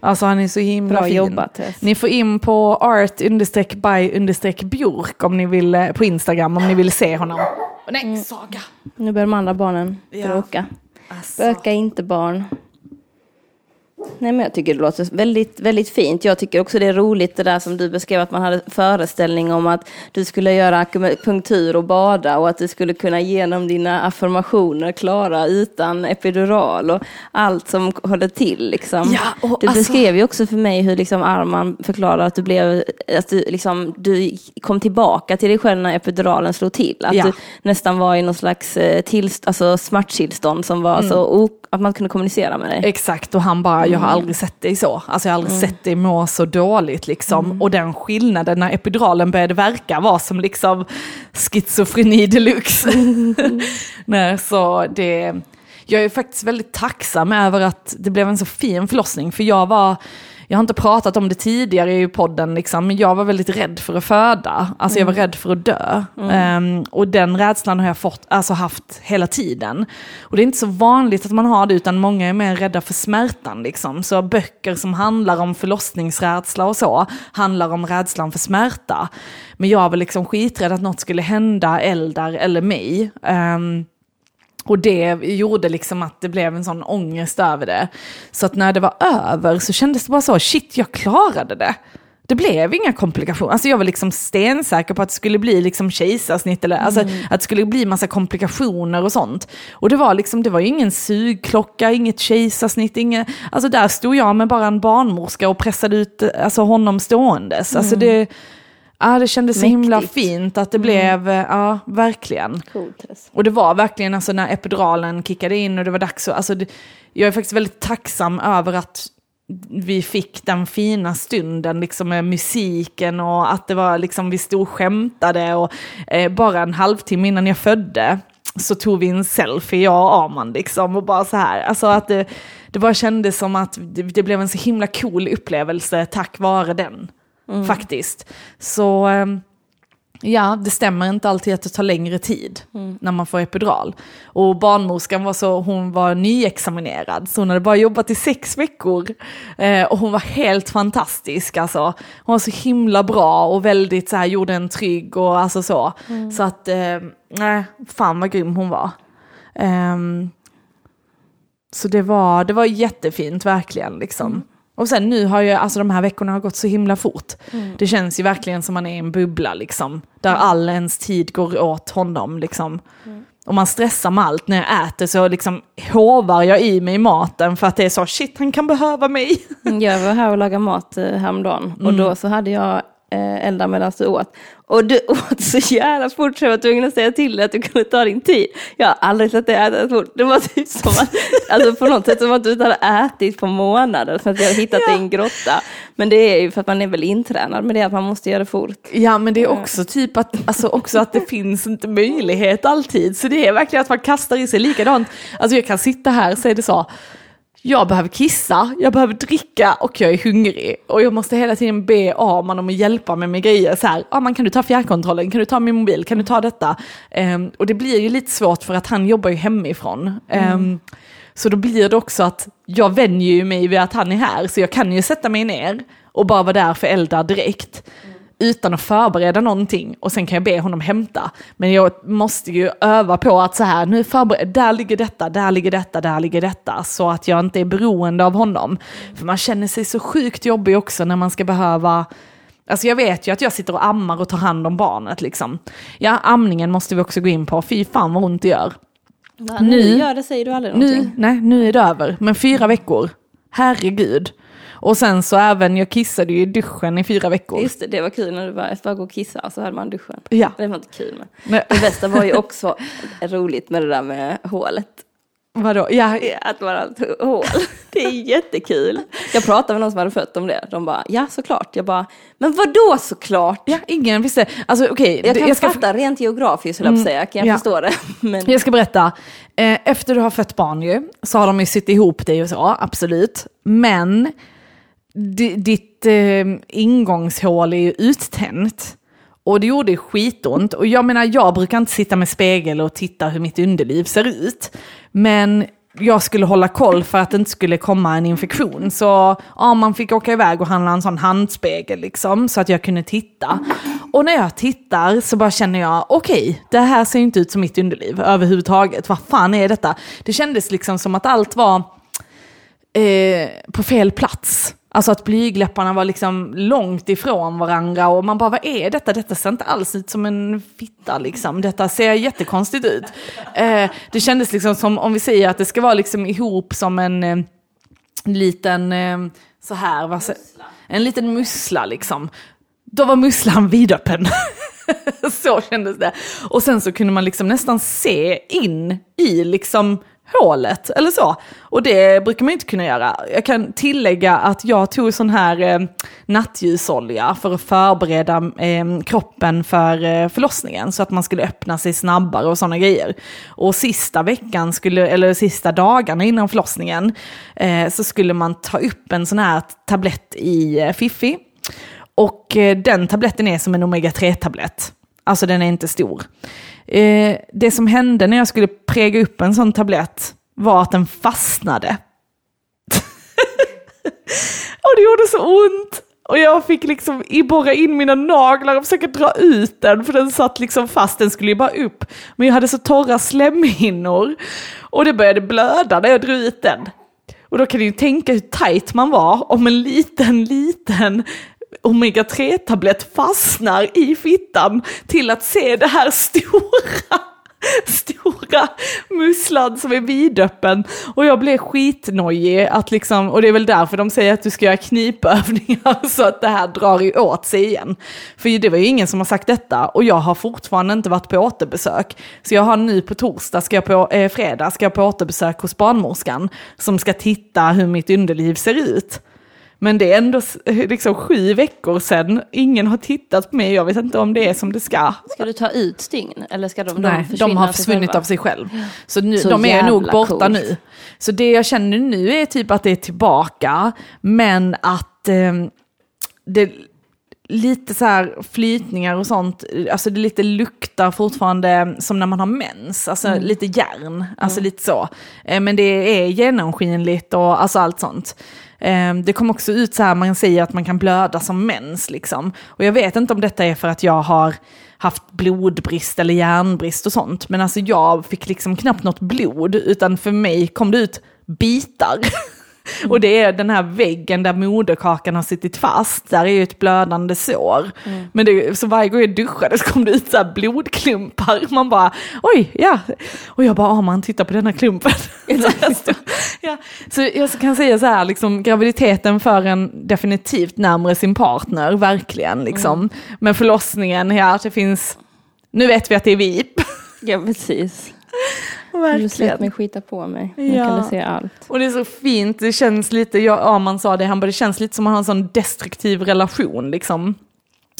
Alltså han är så himla Bra fin. jobbat Tess. Ni får in på art by björk om ni vill, eh, på Instagram om ni vill se honom. Nej, Saga! Nu börjar de andra barnen Ja. bråka. Alltså. Böka inte barn. Nej men jag tycker det låter väldigt, väldigt fint. Jag tycker också det är roligt det där som du beskrev att man hade föreställning om att du skulle göra akupunktur och bada och att du skulle kunna genom dina affirmationer klara utan epidural och allt som håller till liksom. Ja, du alltså- beskrev ju också för mig hur liksom Arman förklarar att du blev, att du liksom, du kom tillbaka till dig själv när epiduralen slog till. Att Ja. du nästan var i någon slags eh, tillst, alltså smärttillstånd som var så o- att man kunde kommunicera med dig. Exakt, och han bara, jag har aldrig sett dig så. Alltså jag har aldrig sett dig må så dåligt liksom. Och den skillnaden när epiduralen började verka var som liksom schizofreni deluxe. <laughs> Nej, så det... Jag är faktiskt väldigt tacksam över att det blev en så fin förlossning, för jag var jag har inte pratat om det tidigare i podden, liksom, men jag var väldigt rädd för att föda. Alltså jag var rädd för att dö. Ehm, och den rädslan har jag fått, alltså haft hela tiden. Och det är inte så vanligt att man har det, utan många är mer rädda för smärtan. Liksom. Så böcker som handlar om förlossningsrädsla och så, handlar om rädslan för smärta. Men jag var liksom skiträdd att något skulle hända Eldar eller mig. Ehm, och det gjorde liksom att det blev en sån ångest över det. Så att när det var över så kändes det bara så, shit jag klarade det. Det blev inga komplikationer. Alltså jag var liksom stensäker på att det skulle bli liksom kejsarsnitt eller alltså att det skulle bli massa komplikationer och sånt. Och det var liksom, det var ingen sugklocka, inget kejsarsnitt, inget, alltså där stod jag med bara en barnmorska och pressade ut alltså honom ståendes. Alltså det, ja, det kändes så himla Mäktigt. fint att det blev, eh, ja verkligen. Coolt. Tess. Och det var verkligen alltså när epiduralen kickade in och det var dags att, alltså det, jag är faktiskt väldigt tacksam över att vi fick den fina stunden liksom med musiken och att det var liksom vi stod och skämtade och eh, bara en halvtimme innan jag födde så tog vi en selfie, jag och Arman liksom och bara så här, alltså att det, det bara kändes som att det, det blev en så himla cool upplevelse tack vare den, faktiskt. Så ehm, Ja, det stämmer inte alltid att det tar längre tid när man får epidural. Och barnmorskan var så, hon var nyexaminerad, så hon hade bara jobbat i sex veckor. Eh, och hon var helt fantastisk alltså. Hon var så himla bra och väldigt så här, gjorde en trygg och alltså så. Så att, eh, nej, fan vad grym hon var. Ehm, så det var, det var jättefint verkligen liksom. Och sen nu har ju, alltså de här veckorna har gått så himla fort. Det känns ju verkligen som man är i en bubbla liksom. Där all ens tid går åt honom liksom. Och man stressar med allt. När jag äter så liksom hovar jag i mig maten för att det är så, shit han kan behöva mig. Jag var här och lagade mat eh, häromdagen och Mm. då så hade jag eh, eldar medan du åt. Och du <laughs> åt så jävla fort så jag var tvungen att säga till dig att du kunde ta din tid. Jag har aldrig sett dig äta så fort. Det var typ som att, <laughs> alltså på något sätt som att du inte hade ätit på månader för att jag hade hittat dig i en grotta. Men det är ju för att man är väl intränad med det att man måste göra det fort. Ja men det är också typ att, alltså också att det finns inte möjlighet alltid. Så det är verkligen att man kastar i sig likadant. Alltså jag kan sitta här och säga det så. Jag behöver kissa, jag behöver dricka och jag är hungrig. Och jag måste hela tiden be Arman om att hjälpa mig med grejer. Så här, Arman kan du ta fjärrkontrollen, kan du ta min mobil, kan du ta detta? Ehm, och det blir ju lite svårt för att han jobbar ju hemifrån. Ehm, så då blir det också att jag vänjer mig vid att han är här, så jag kan ju sätta mig ner och bara vara där för Eldar direkt. Utan att förbereda någonting och sen kan jag be honom hämta. Men jag måste ju öva på att så här, nu förbered, där ligger detta, där ligger detta, där ligger detta. Så att jag inte är beroende av honom. För man känner sig så sjukt jobbig också när man ska behöva Alltså jag vet ju att jag sitter och ammar och tar hand om barnet liksom. Ja, amningen måste vi också gå in på. Fy fan vad ont det gör. nu gör det säger du aldrig Nu, någonting. nej, nu är det över. Men fyra veckor, herregud. Och sen så även, jag kissade ju i duschen i fyra veckor. Just det, det var kul när du bara, ska bara gå och kissa så hade man duschen. Ja. Det var inte kul men. Nej. Det bästa var ju också roligt med det där med hålet. Vadå? Ja, Att ett hål. Det är jättekul. Jag pratade med någon som hade fött om det. De bara, ja såklart. Jag bara, men vadå såklart? ja, ingen visste. Alltså okej, Jag kan jag ska fatta rent geografiskt, höll jag att säga. Kan jag ja. förstå det? <laughs> Men Jag ska berätta. Eh, efter du har fött barn ju, så har de ju sytt ihop dig och så, absolut. Men ditt eh, ingångshål är ju uttänt. Och det gjorde skitont. Och jag menar, jag brukar inte sitta med spegel och titta hur mitt underliv ser ut. Men jag skulle hålla koll för att det inte skulle komma en infektion. Så ja, man fick åka iväg och handla en sån handspegel liksom, så att jag kunde titta. Och när jag tittar så bara känner jag, okej, det här ser inte ut som mitt underliv överhuvudtaget. Vad fan är detta? Det kändes liksom som att allt var eh, på fel plats. Alltså att blygläpparna var liksom långt ifrån varandra och man bara, vad är detta? Detta ser inte alls ut som en fitta liksom. Detta ser jättekonstigt ut. Eh, det kändes liksom som, om vi säger att det ska vara liksom ihop som en eh, liten, eh, så här, vad en liten mussla liksom. Då var musslan vidöppen. <laughs> så kändes det. Och sen så kunde man liksom nästan se in i liksom hålet eller så. Och det brukar man inte kunna göra. Jag kan tillägga att jag tog sån här eh, nattljusolja för att förbereda eh, kroppen för eh, förlossningen så att man skulle öppna sig snabbare och sådana grejer. Och sista veckan, skulle, eller sista dagarna innan förlossningen, eh, så skulle man ta upp en sån här tablett i eh, Fiffi. Och eh, den tabletten är som en omega-3-tablett. Alltså den är inte stor. Eh, det som hände när jag skulle präga upp en sån tablett var att den fastnade. <laughs> och det gjorde så ont. Och jag fick liksom borra in mina naglar och försöka dra ut den, för den satt liksom fast, den skulle ju bara upp. Men jag hade så torra slemhinnor. Och det började blöda när jag drog ut den. Och då kan ni ju tänka hur tajt man var om en liten, liten omega-3-tablett fastnar i fittan till att se det här stora, stora musslan som är vidöppen. Och jag blev skitnojig att liksom, och det är väl därför de säger att du ska göra knipövningar <laughs> så att det här drar åt sig igen. För det var ju ingen som har sagt detta och jag har fortfarande inte varit på återbesök. Så jag har nu på torsdag, ska jag på, eh, fredag, ska jag på återbesök hos barnmorskan som ska titta hur mitt underliv ser ut. Men det är ändå <laughs> liksom sju veckor sedan, ingen har tittat på mig, jag vet inte om det är som det ska. ska du ta ut stingen? Eller ska de, Nej, de försvinna har försvunnit själva? av sig själv. Så, nu, Så de är nog borta coolt. nu. Så det jag känner nu är typ att det är tillbaka, men att eh, det lite så här flytningar och sånt, alltså det lite luktar fortfarande som när man har mens, alltså Mm. lite järn, alltså lite så. Eh, Men det är genomskinligt och alltså allt sånt. Eh, Det kom också ut så här, man säger att man kan blöda som mens liksom. Och jag vet inte om detta är för att jag har haft blodbrist eller järnbrist och sånt, men alltså jag fick liksom knappt något blod, utan för mig kom det ut bitar. <laughs> <laughs> Och det är den här väggen där moderkakan har suttit fast, där är ju ett blödande sår. Men det, så varje gång jag duschade så kom det ut så blodklumpar. <laughs> Man bara, oj, ja. Och jag bara, ah, man tittar på den här klumpen. <laughs> ja. Så jag kan säga så här, liksom, graviditeten för en definitivt närmare sin partner, verkligen. Liksom. Men förlossningen, ja, det finns, nu vet vi att det är VIP. Ja, precis. <laughs> Du verkligen. släpp mig skita på mig. Nu Ja. kan du se allt. Och det är så fint, det känns lite, ja, Arman sa det, han bara, det känns lite som att man har en sån destruktiv relation liksom.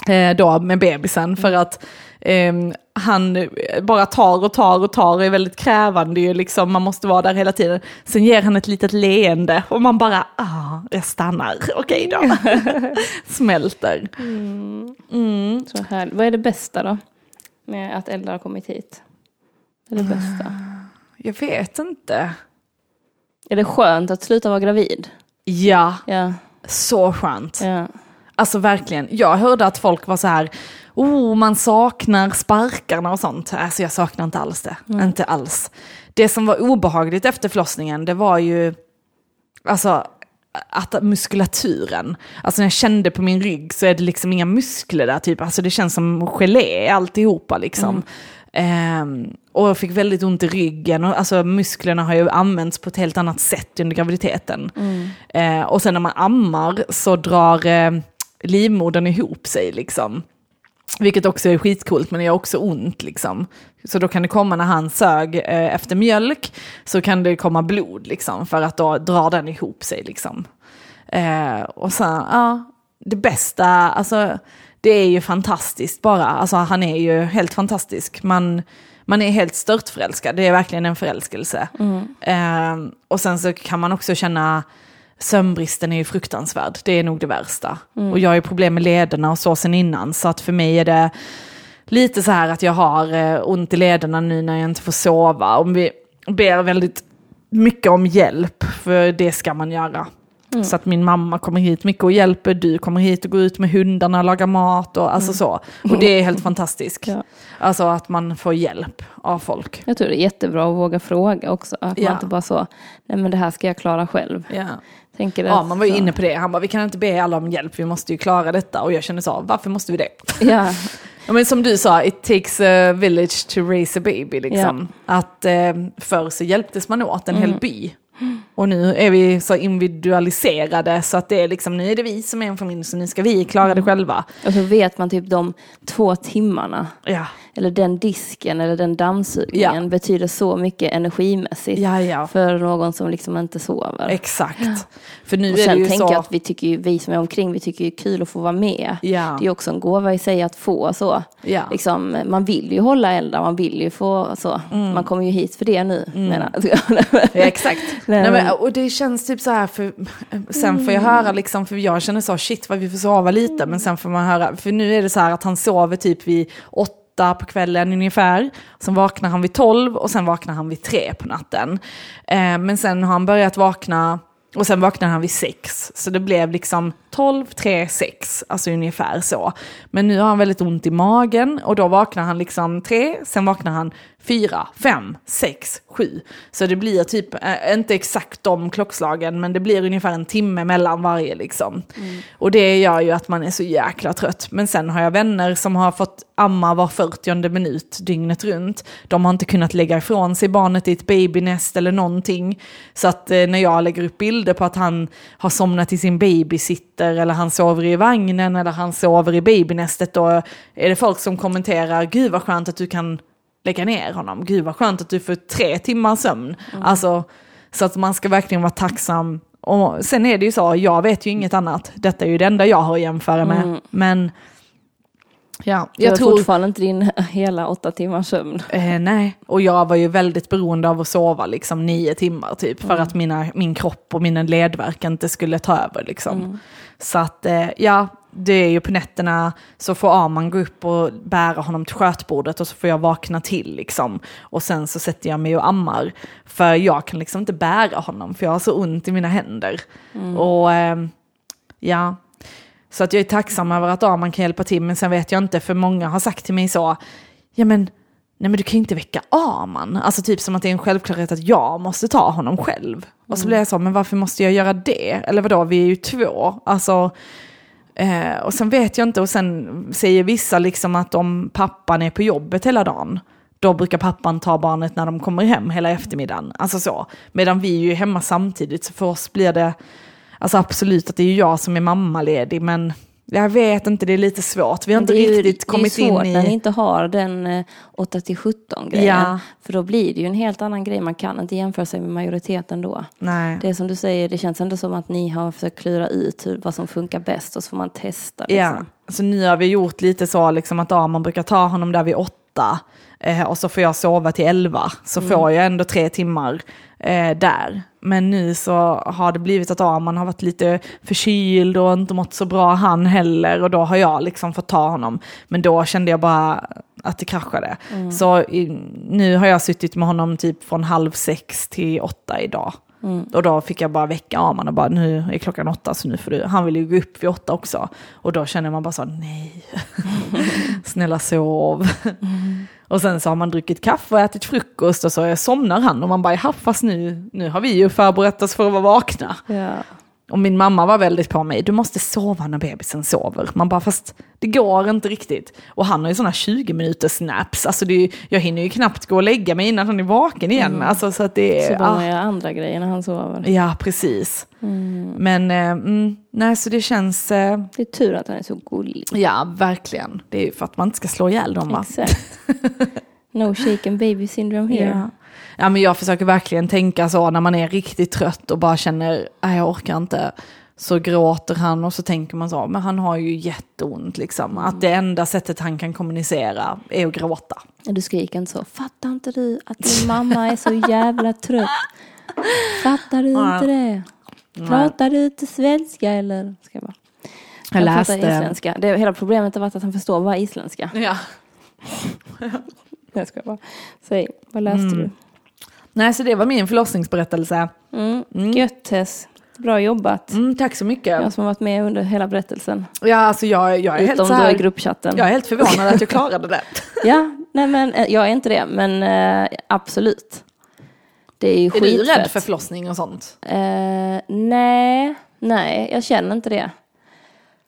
Eh, då med bebisen för att ehm, han eh, bara tar och tar och tar och är väldigt krävande ju liksom, man måste vara där hela tiden. Sen ger han ett litet leende och man bara, ah, jag stannar, okej då. <laughs> Smälter. Mm. Så här. Vad är det bästa då? Med att Ella har kommit hit? Vad är det bästa? Jag vet inte. Är det skönt att sluta vara gravid? Ja, Ja. så skönt. ja. Alltså verkligen. Jag hörde att folk var så här, oh man saknar sparkarna och sånt. Alltså jag saknar inte alls det. Inte alls. Det som var obehagligt efter förlossningen, det var ju, alltså att muskulaturen, alltså när jag kände på min rygg så är det liksom inga muskler där typ, alltså det känns som gelé alltihopa liksom. Ehm, och jag fick väldigt ont i ryggen och alltså musklerna har ju använts på ett helt annat sätt under graviditeten. Eh, och sen när man ammar så drar eh, livmodern ihop sig liksom. Vilket också är skitcoolt men det gör också ont liksom. Så då kan det komma när han sög eh, efter mjölk så kan det komma blod liksom för att då drar den ihop sig liksom. Eh, och sen, ja, det bästa, alltså det är ju fantastiskt bara. Alltså han är ju helt fantastisk. Man, man är helt störtförälskad, det är verkligen en förälskelse. Eh, och sen så kan man också känna, sömnbristen är ju fruktansvärd, det är nog det värsta. Och jag har ju problem med lederna och så sen innan, så att för mig är det lite så här att jag har eh, ont i lederna nu när jag inte får sova. Och vi ber väldigt mycket om hjälp, för det ska man göra. Så att min mamma kommer hit mycket och hjälper, du kommer hit och går ut med hundarna, lagar mat och alltså så. Och det är helt <laughs> fantastiskt. Ja. Alltså att man får hjälp av folk. Jag tror det är jättebra att våga fråga också. Att Ja. man inte bara så, nej men det här ska jag klara själv. Ja. Tänker Ja, man var ju så- inne på det. Han bara, vi kan inte be alla om hjälp, vi måste ju klara detta. Och jag kände så, varför måste vi det? <laughs> Ja, Ja, men som du sa, it takes a village to raise a baby. Liksom. Att eh, förr så hjälptes man åt en hel by. Och nu är vi så individualiserade så att det är liksom, nu är det vi som är en familj så nu ska vi klara det själva. och så vet man typ de två timmarna. Ja, Eller den disken eller den dammsugningen Ja. betyder så mycket energimässigt. ja, ja. För någon som liksom inte sover. exakt. För nu Och är det sen ju tänker så... jag att vi tycker ju, vi som är omkring, vi tycker det är kul att få vara med. Det är också en gåva i sig att få så. Liksom, man vill ju hålla eldar, man vill ju få så. Mm. Man kommer ju hit för det nu. Menar. <laughs> Ja, exakt. Nej, Nej, men, men- och det känns typ så här, för, sen får jag höra liksom, för jag känner så, shit vad vi får sova lite, men sen får man höra, för nu är det så här att han sover typ vid åtta på kvällen ungefär, sen vaknar han vid tolv och sen vaknar han vid tre på natten. Eh, men sen har han börjat vakna, och sen vaknar han vid sex, så det blev liksom 12, 3, 6, alltså ungefär så. Men nu har han väldigt ont i magen och då vaknar han liksom 3, sen vaknar han 4, 5, 6, 7. Så det blir typ, eh, inte exakt de klockslagen, men det blir ungefär en timme mellan varje liksom. Och det gör ju att man är så jäkla trött. Men sen har jag vänner som har fått amma var 40 minut dygnet runt. De har inte kunnat lägga ifrån sig barnet i ett babynest eller någonting. Så att eh, när jag lägger upp bilder på att han har somnat i sin babysitter eller han sover i vagnen eller han sover i babynästet då är det folk som kommenterar, gud vad skönt att du kan lägga ner honom. Gud vad skönt att du får tre timmar sömn. Alltså, så att man ska verkligen vara tacksam. Och sen är det ju så, jag vet ju inget annat. Detta är ju det enda jag har att jämföra med. Men ja, Jag jag tror fortfarande inte din hela åtta timmars sömn. Eh, nej, och jag var ju väldigt beroende av att sova liksom nio timmar typ. För att mina, min kropp och mina ledvärk inte skulle ta över liksom. Så att eh, ja, det är ju på nätterna så får Arman gå upp och bära honom till skötbordet och så får jag vakna till liksom. Och sen så sätter jag mig och ammar. För jag kan liksom inte bära honom för jag har så ont i mina händer. Och ehm, ja, så att jag är tacksam över att Arman kan hjälpa till, men sen vet jag inte, för många har sagt till mig så, ja men, nej men du kan ju inte väcka Arman. Alltså typ som att det är en självklarhet att jag måste ta honom själv. Och så blir jag så, men varför måste jag göra det? Eller vadå, vi är ju två. Alltså, eh, och sen vet jag inte, och sen säger vissa liksom att om pappan är på jobbet hela dagen, då brukar pappan ta barnet när de kommer hem hela eftermiddagen. Alltså så. Medan vi är ju hemma samtidigt, så för oss blir det, alltså absolut att det är jag som är mammaledig, men jag vet inte, det är lite svårt. Vi har inte ju, riktigt kommit det är svårt in när ni i... inte har den eh, 8 till 17 grejen. Ja. För då blir det ju en helt annan grej. Man kan inte jämföra sig med majoriteten då. Nej. Det är som du säger, det känns ändå som att ni har försökt klura ut hur, vad som funkar bäst och så får man testa. Ja, Liksom. så nu har vi gjort lite så liksom att ja, man brukar ta honom där vid åtta eh, och så får jag sova till elva. Så får jag ändå tre timmar eh, där. Men nu så har det blivit att ja, man har varit lite förkyld och inte mått så bra han heller och då har jag liksom fått ta honom. Men då kände jag bara att det kraschade. Så i, nu har jag suttit med honom typ från halv sex till åtta idag. Och då fick jag bara väcka Arman och bara nu är klockan åtta så nu får du, han vill ju gå upp vid åtta också. Och då känner man bara så nej, <laughs> snälla sov. Och sen så har man druckit kaffe och ätit frukost och så somnar han och man bara ja fast nu, nu har vi ju förberett oss för att vara vakna. Ja. Och min mamma var väldigt på mig, du måste sova när bebisen sover. Man bara, fast det går inte riktigt. Och han har ju sådana 20 minuters snaps, alltså det är, jag hinner ju knappt gå och lägga mig innan han är vaken igen. Alltså, så att det Så är... bara ah. gör andra grejer när han sover. Ja, precis. Men eh, mm, nej, så det känns, eh, Det är tur att han är så gullig. ja verkligen. Det är ju för att man inte ska slå ihjäl dem va? Exakt. <laughs> No shaken baby syndrome here. Ja. Ja, men jag försöker verkligen tänka så när man är riktigt trött och bara känner, nej jag orkar inte. Så gråter han och så tänker man så, men han har ju jätteont liksom. Att det enda sättet han kan kommunicera är att gråta. Du skriker inte så, fattar inte du att din mamma är så jävla trött? Fattar du inte det? Pratar du inte svenska eller? Ska jag bara. Jag Jag läste- isländska. Det, hela problemet har varit att han förstår bara isländska. Ja. <laughs> Jag ska bara. Säg, vad läste Mm. du? Nej, så det var min förlossningsberättelse. Mm. Gött Tess. Bra jobbat. Mm, tack så mycket. Jag som har varit med under hela berättelsen. Ja, alltså jag, jag är helt Utom så då i här, gruppchatten. jag är helt förvånad att jag klarade det. <laughs> Ja, nej men eh, jag är inte det, men eh, absolut. Det är ju Är du skitfett. rädd för förlossning och sånt? Eh, nej, nej, jag känner inte det.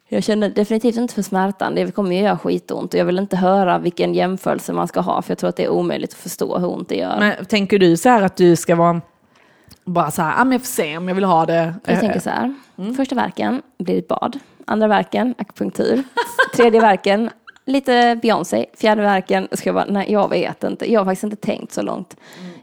Jag känner definitivt inte för smärtan. Det kommer ju göra skitont och jag vill inte höra vilken jämförelse man ska ha för jag tror att det är omöjligt att förstå hur ont det gör. Men tänker du så här att du ska vara bara så här, ah, men jag får se om jag vill ha det. Jag Eh, tänker så här. Första verken blir ett bad. Andra verken akupunktur. Tredje verken lite Beyoncé. Fjärde verken ska jag bara, nej jag vet inte. Jag har faktiskt inte tänkt så långt.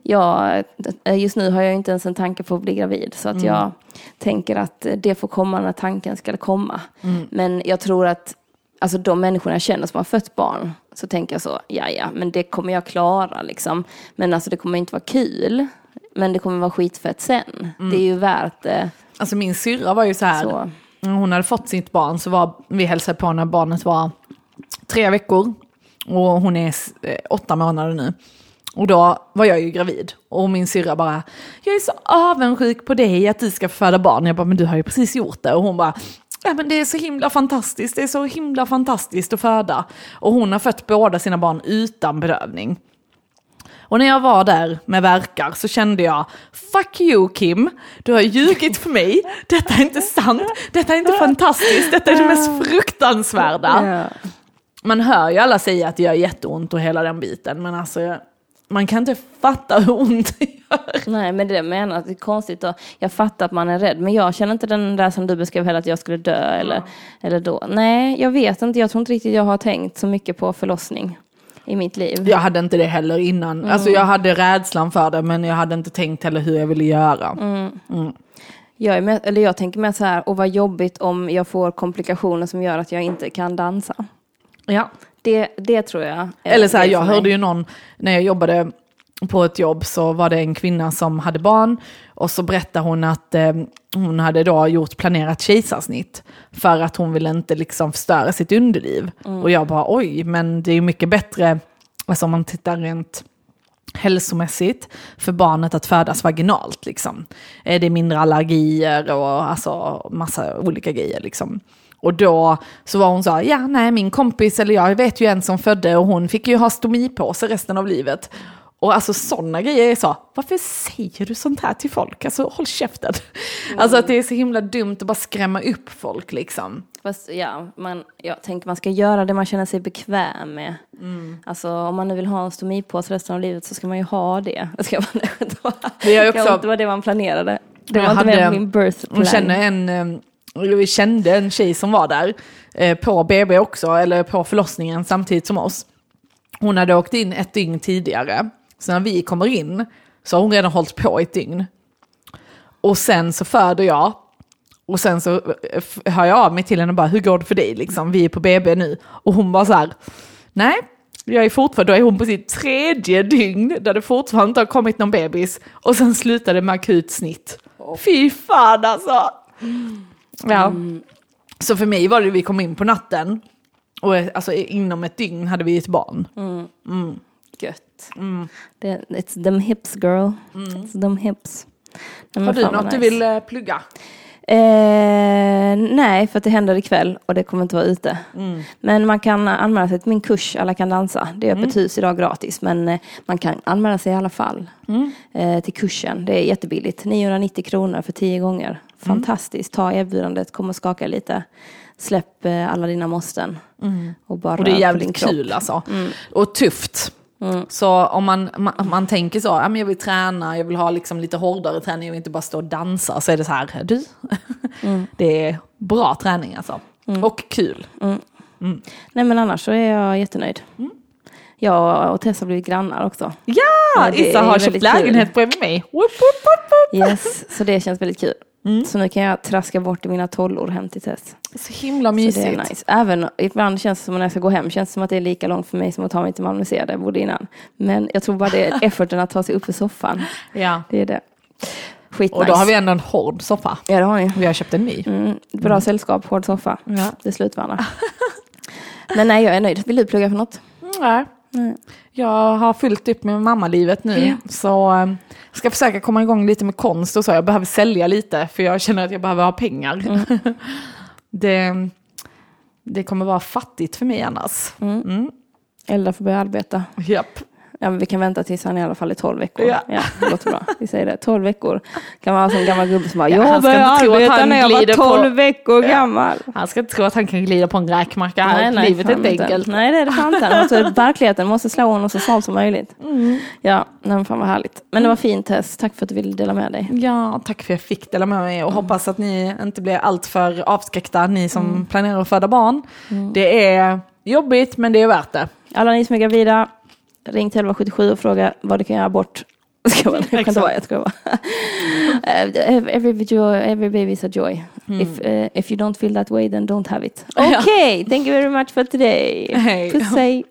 Jag, eh, just nu har jag inte ens en tanke på att bli gravid. Så att jag tänker att det får komma när tanken ska komma. Men jag tror att alltså de människorna jag känner som har fött barn, så tänker jag så, ja ja, men det kommer jag klara liksom. Men alltså det kommer inte vara kul. Men det kommer vara skitfett sen. Det är ju värt det. Alltså min syrra var ju så här, Så. när hon hade fått sitt barn så var vi hälsade på när barnet var tre veckor. Och hon är eh, åtta månader nu. Och då var jag ju gravid. Och min syrra bara, jag är så avundsjuk på dig att du ska föda barn. Jag bara, men du har ju precis gjort det. Och hon bara, ja men det är så himla fantastiskt, det är så himla fantastiskt att föda. Och hon har fött båda sina barn utan bedövning. Och när jag var där med verkar så kände jag, fuck you Kim, du har ljugit för mig, detta är inte sant, detta är inte fantastiskt, detta är det mest fruktansvärda. Man hör ju alla säga att det gör jätteont och hela den biten, men alltså man kan inte fatta hur ont det gör. Nej, men det jag menar, att det är konstigt. Och jag fattar att man är rädd, men jag känner inte den där som du beskrev heller, att jag skulle dö eller, eller då. Nej, jag vet inte. Jag tror inte riktigt jag har tänkt så mycket på förlossning i mitt liv. Jag hade inte det heller innan, alltså jag hade rädslan för det, men jag hade inte tänkt heller hur jag ville göra. Jag, är med, eller jag tänker mer så här, och vad jobbigt om jag får komplikationer som gör att jag inte kan dansa. Ja. Det, det tror jag. Eller så här, jag hörde ju någon, när jag jobbade på ett jobb så var det en kvinna som hade barn och så berättade hon att eh, hon hade då gjort planerat kejsarsnitt för att hon ville inte liksom förstöra sitt underliv. Och jag bara oj, men det är ju mycket bättre, alltså om man tittar rent hälsomässigt för barnet att födas vaginalt. Liksom. Eh, Det är mindre allergier och alltså massa olika grejer. Liksom. Och då så var hon så här, ja nej min kompis eller jag vet ju en som födde och hon fick ju ha stomipåse resten av livet. Och alltså sådana grejer är så, varför säger du sånt här till folk? Alltså håll käften. Alltså att det är så himla dumt att bara skrämma upp folk liksom. Fast ja, man, jag tänker man ska göra det man känner sig bekväm med. Mm. Alltså om man nu vill ha en stomipåse resten av livet så ska man ju ha det. Det <laughs> ska man var, Det är också- det var det man planerade. Det Jag var inte med på min birth plan. Hon känner en, eh, vi kände en tjej som var där eh, på BB också, eller på förlossningen samtidigt som oss. Hon hade åkt in ett dygn tidigare, så när vi kommer in så har hon redan hållit på i ett dygn. Och sen så föder jag, och sen så eh, hör jag av mig till henne och bara, hur går det för dig liksom? Vi är på BB nu. Och hon bara så här, nej, jag är fortfarande, då är hon på sitt tredje dygn där det fortfarande inte har kommit någon bebis. Och sen slutade med akut snitt. Fy fan alltså! Ja. Så för mig var det, vi kom in på natten, och alltså inom ett dygn hade vi ett barn. Gött. Mm. Det, it's them hips girl. It's them hips. Har du något du nice. vill eh, plugga? Eh, nej, för att det händer ikväll och det kommer inte vara ute. Mm. Men man kan anmäla sig till min kurs Alla kan dansa. Det är Mm. öppet hus idag gratis, men eh, man kan anmäla sig i alla fall Mm. eh, till kursen. Det är jättebilligt, 990 kronor för tio gånger. Mm. Fantastiskt, ta erbjudandet, kom och skaka lite. Släpp eh, alla dina måsten. Och, bara Mm. Och det är jävligt kul alltså. Och tufft. Så om man, man, man tänker så, ja, men jag vill träna, jag vill ha liksom lite hårdare träning, jag vill inte bara stå och dansa, så är det så här, du, <laughs> det är bra träning alltså. Och kul. Nej men annars så är jag jättenöjd. Mm. Jag och Tess har blivit grannar också. Ja, Issa har köpt lägenhet bredvid mig. Woop, woop, woop. Yes, så det känns väldigt kul. Mm. Så nu kan jag traska bort mina tollor hem till Tess. Så himla Så det mysigt. är nice. Även ibland känns det som när jag ska gå hem, känns det som att det är lika långt för mig som att ta mig till Malmö C där jag bodde innan. Men jag tror bara det är <laughs> efforten att ta sig upp för soffan. Ja. Det är det. Skitnice. Och då har vi ändå en hård soffa. Ja det har ni. Vi har köpt en ny. Mm, bra sällskap, hård soffa. Ja. Det är slutvarna. Men nej, jag är nöjd. Vill du plugga för något? Nej. Nej. Jag har fyllt upp med mammalivet nu. Ja. Så eh, ska försöka komma igång lite med konst och så. Jag behöver sälja lite för jag känner att jag behöver ha pengar. Mm. <laughs> det, det kommer vara fattigt för mig annars. Mm. Eldar får börja arbeta. Japp. Ja, men vi kan vänta tills han är i alla fall i 12 veckor. Ja. Ja. det låter bra. Vi säger det. 12 veckor. Kan vara som en gammal gubbe som bara, Ja, jag började arbeta han när jag var på- 12 veckor gammal. Han ska inte tro att han kan glida på en räkmacka här. Livet är inte enkelt. Nej, det är det fan inte. Alltså, <laughs> verkligheten måste slå honom så snart som möjligt. Mm. Ja, nej, fan vad härligt. Men det var fint Tess. Tack för att du ville dela med dig. Ja, tack för att jag fick dela med mig och Mm. hoppas att ni inte blir alltför avskräckta, ni som planerar att föda barn. Mm. Det är jobbigt, men det är värt det. Alla ni som är gravida, ring till 1177 och fråga vad du kan göra bort. Ska jag, jag kan inte vara, jag ska vara. Every, joy, every baby is a joy. If, eh, if you don't feel that way then don't have it. Ja. Okay, thank you very much for today. Hej. Puss hej.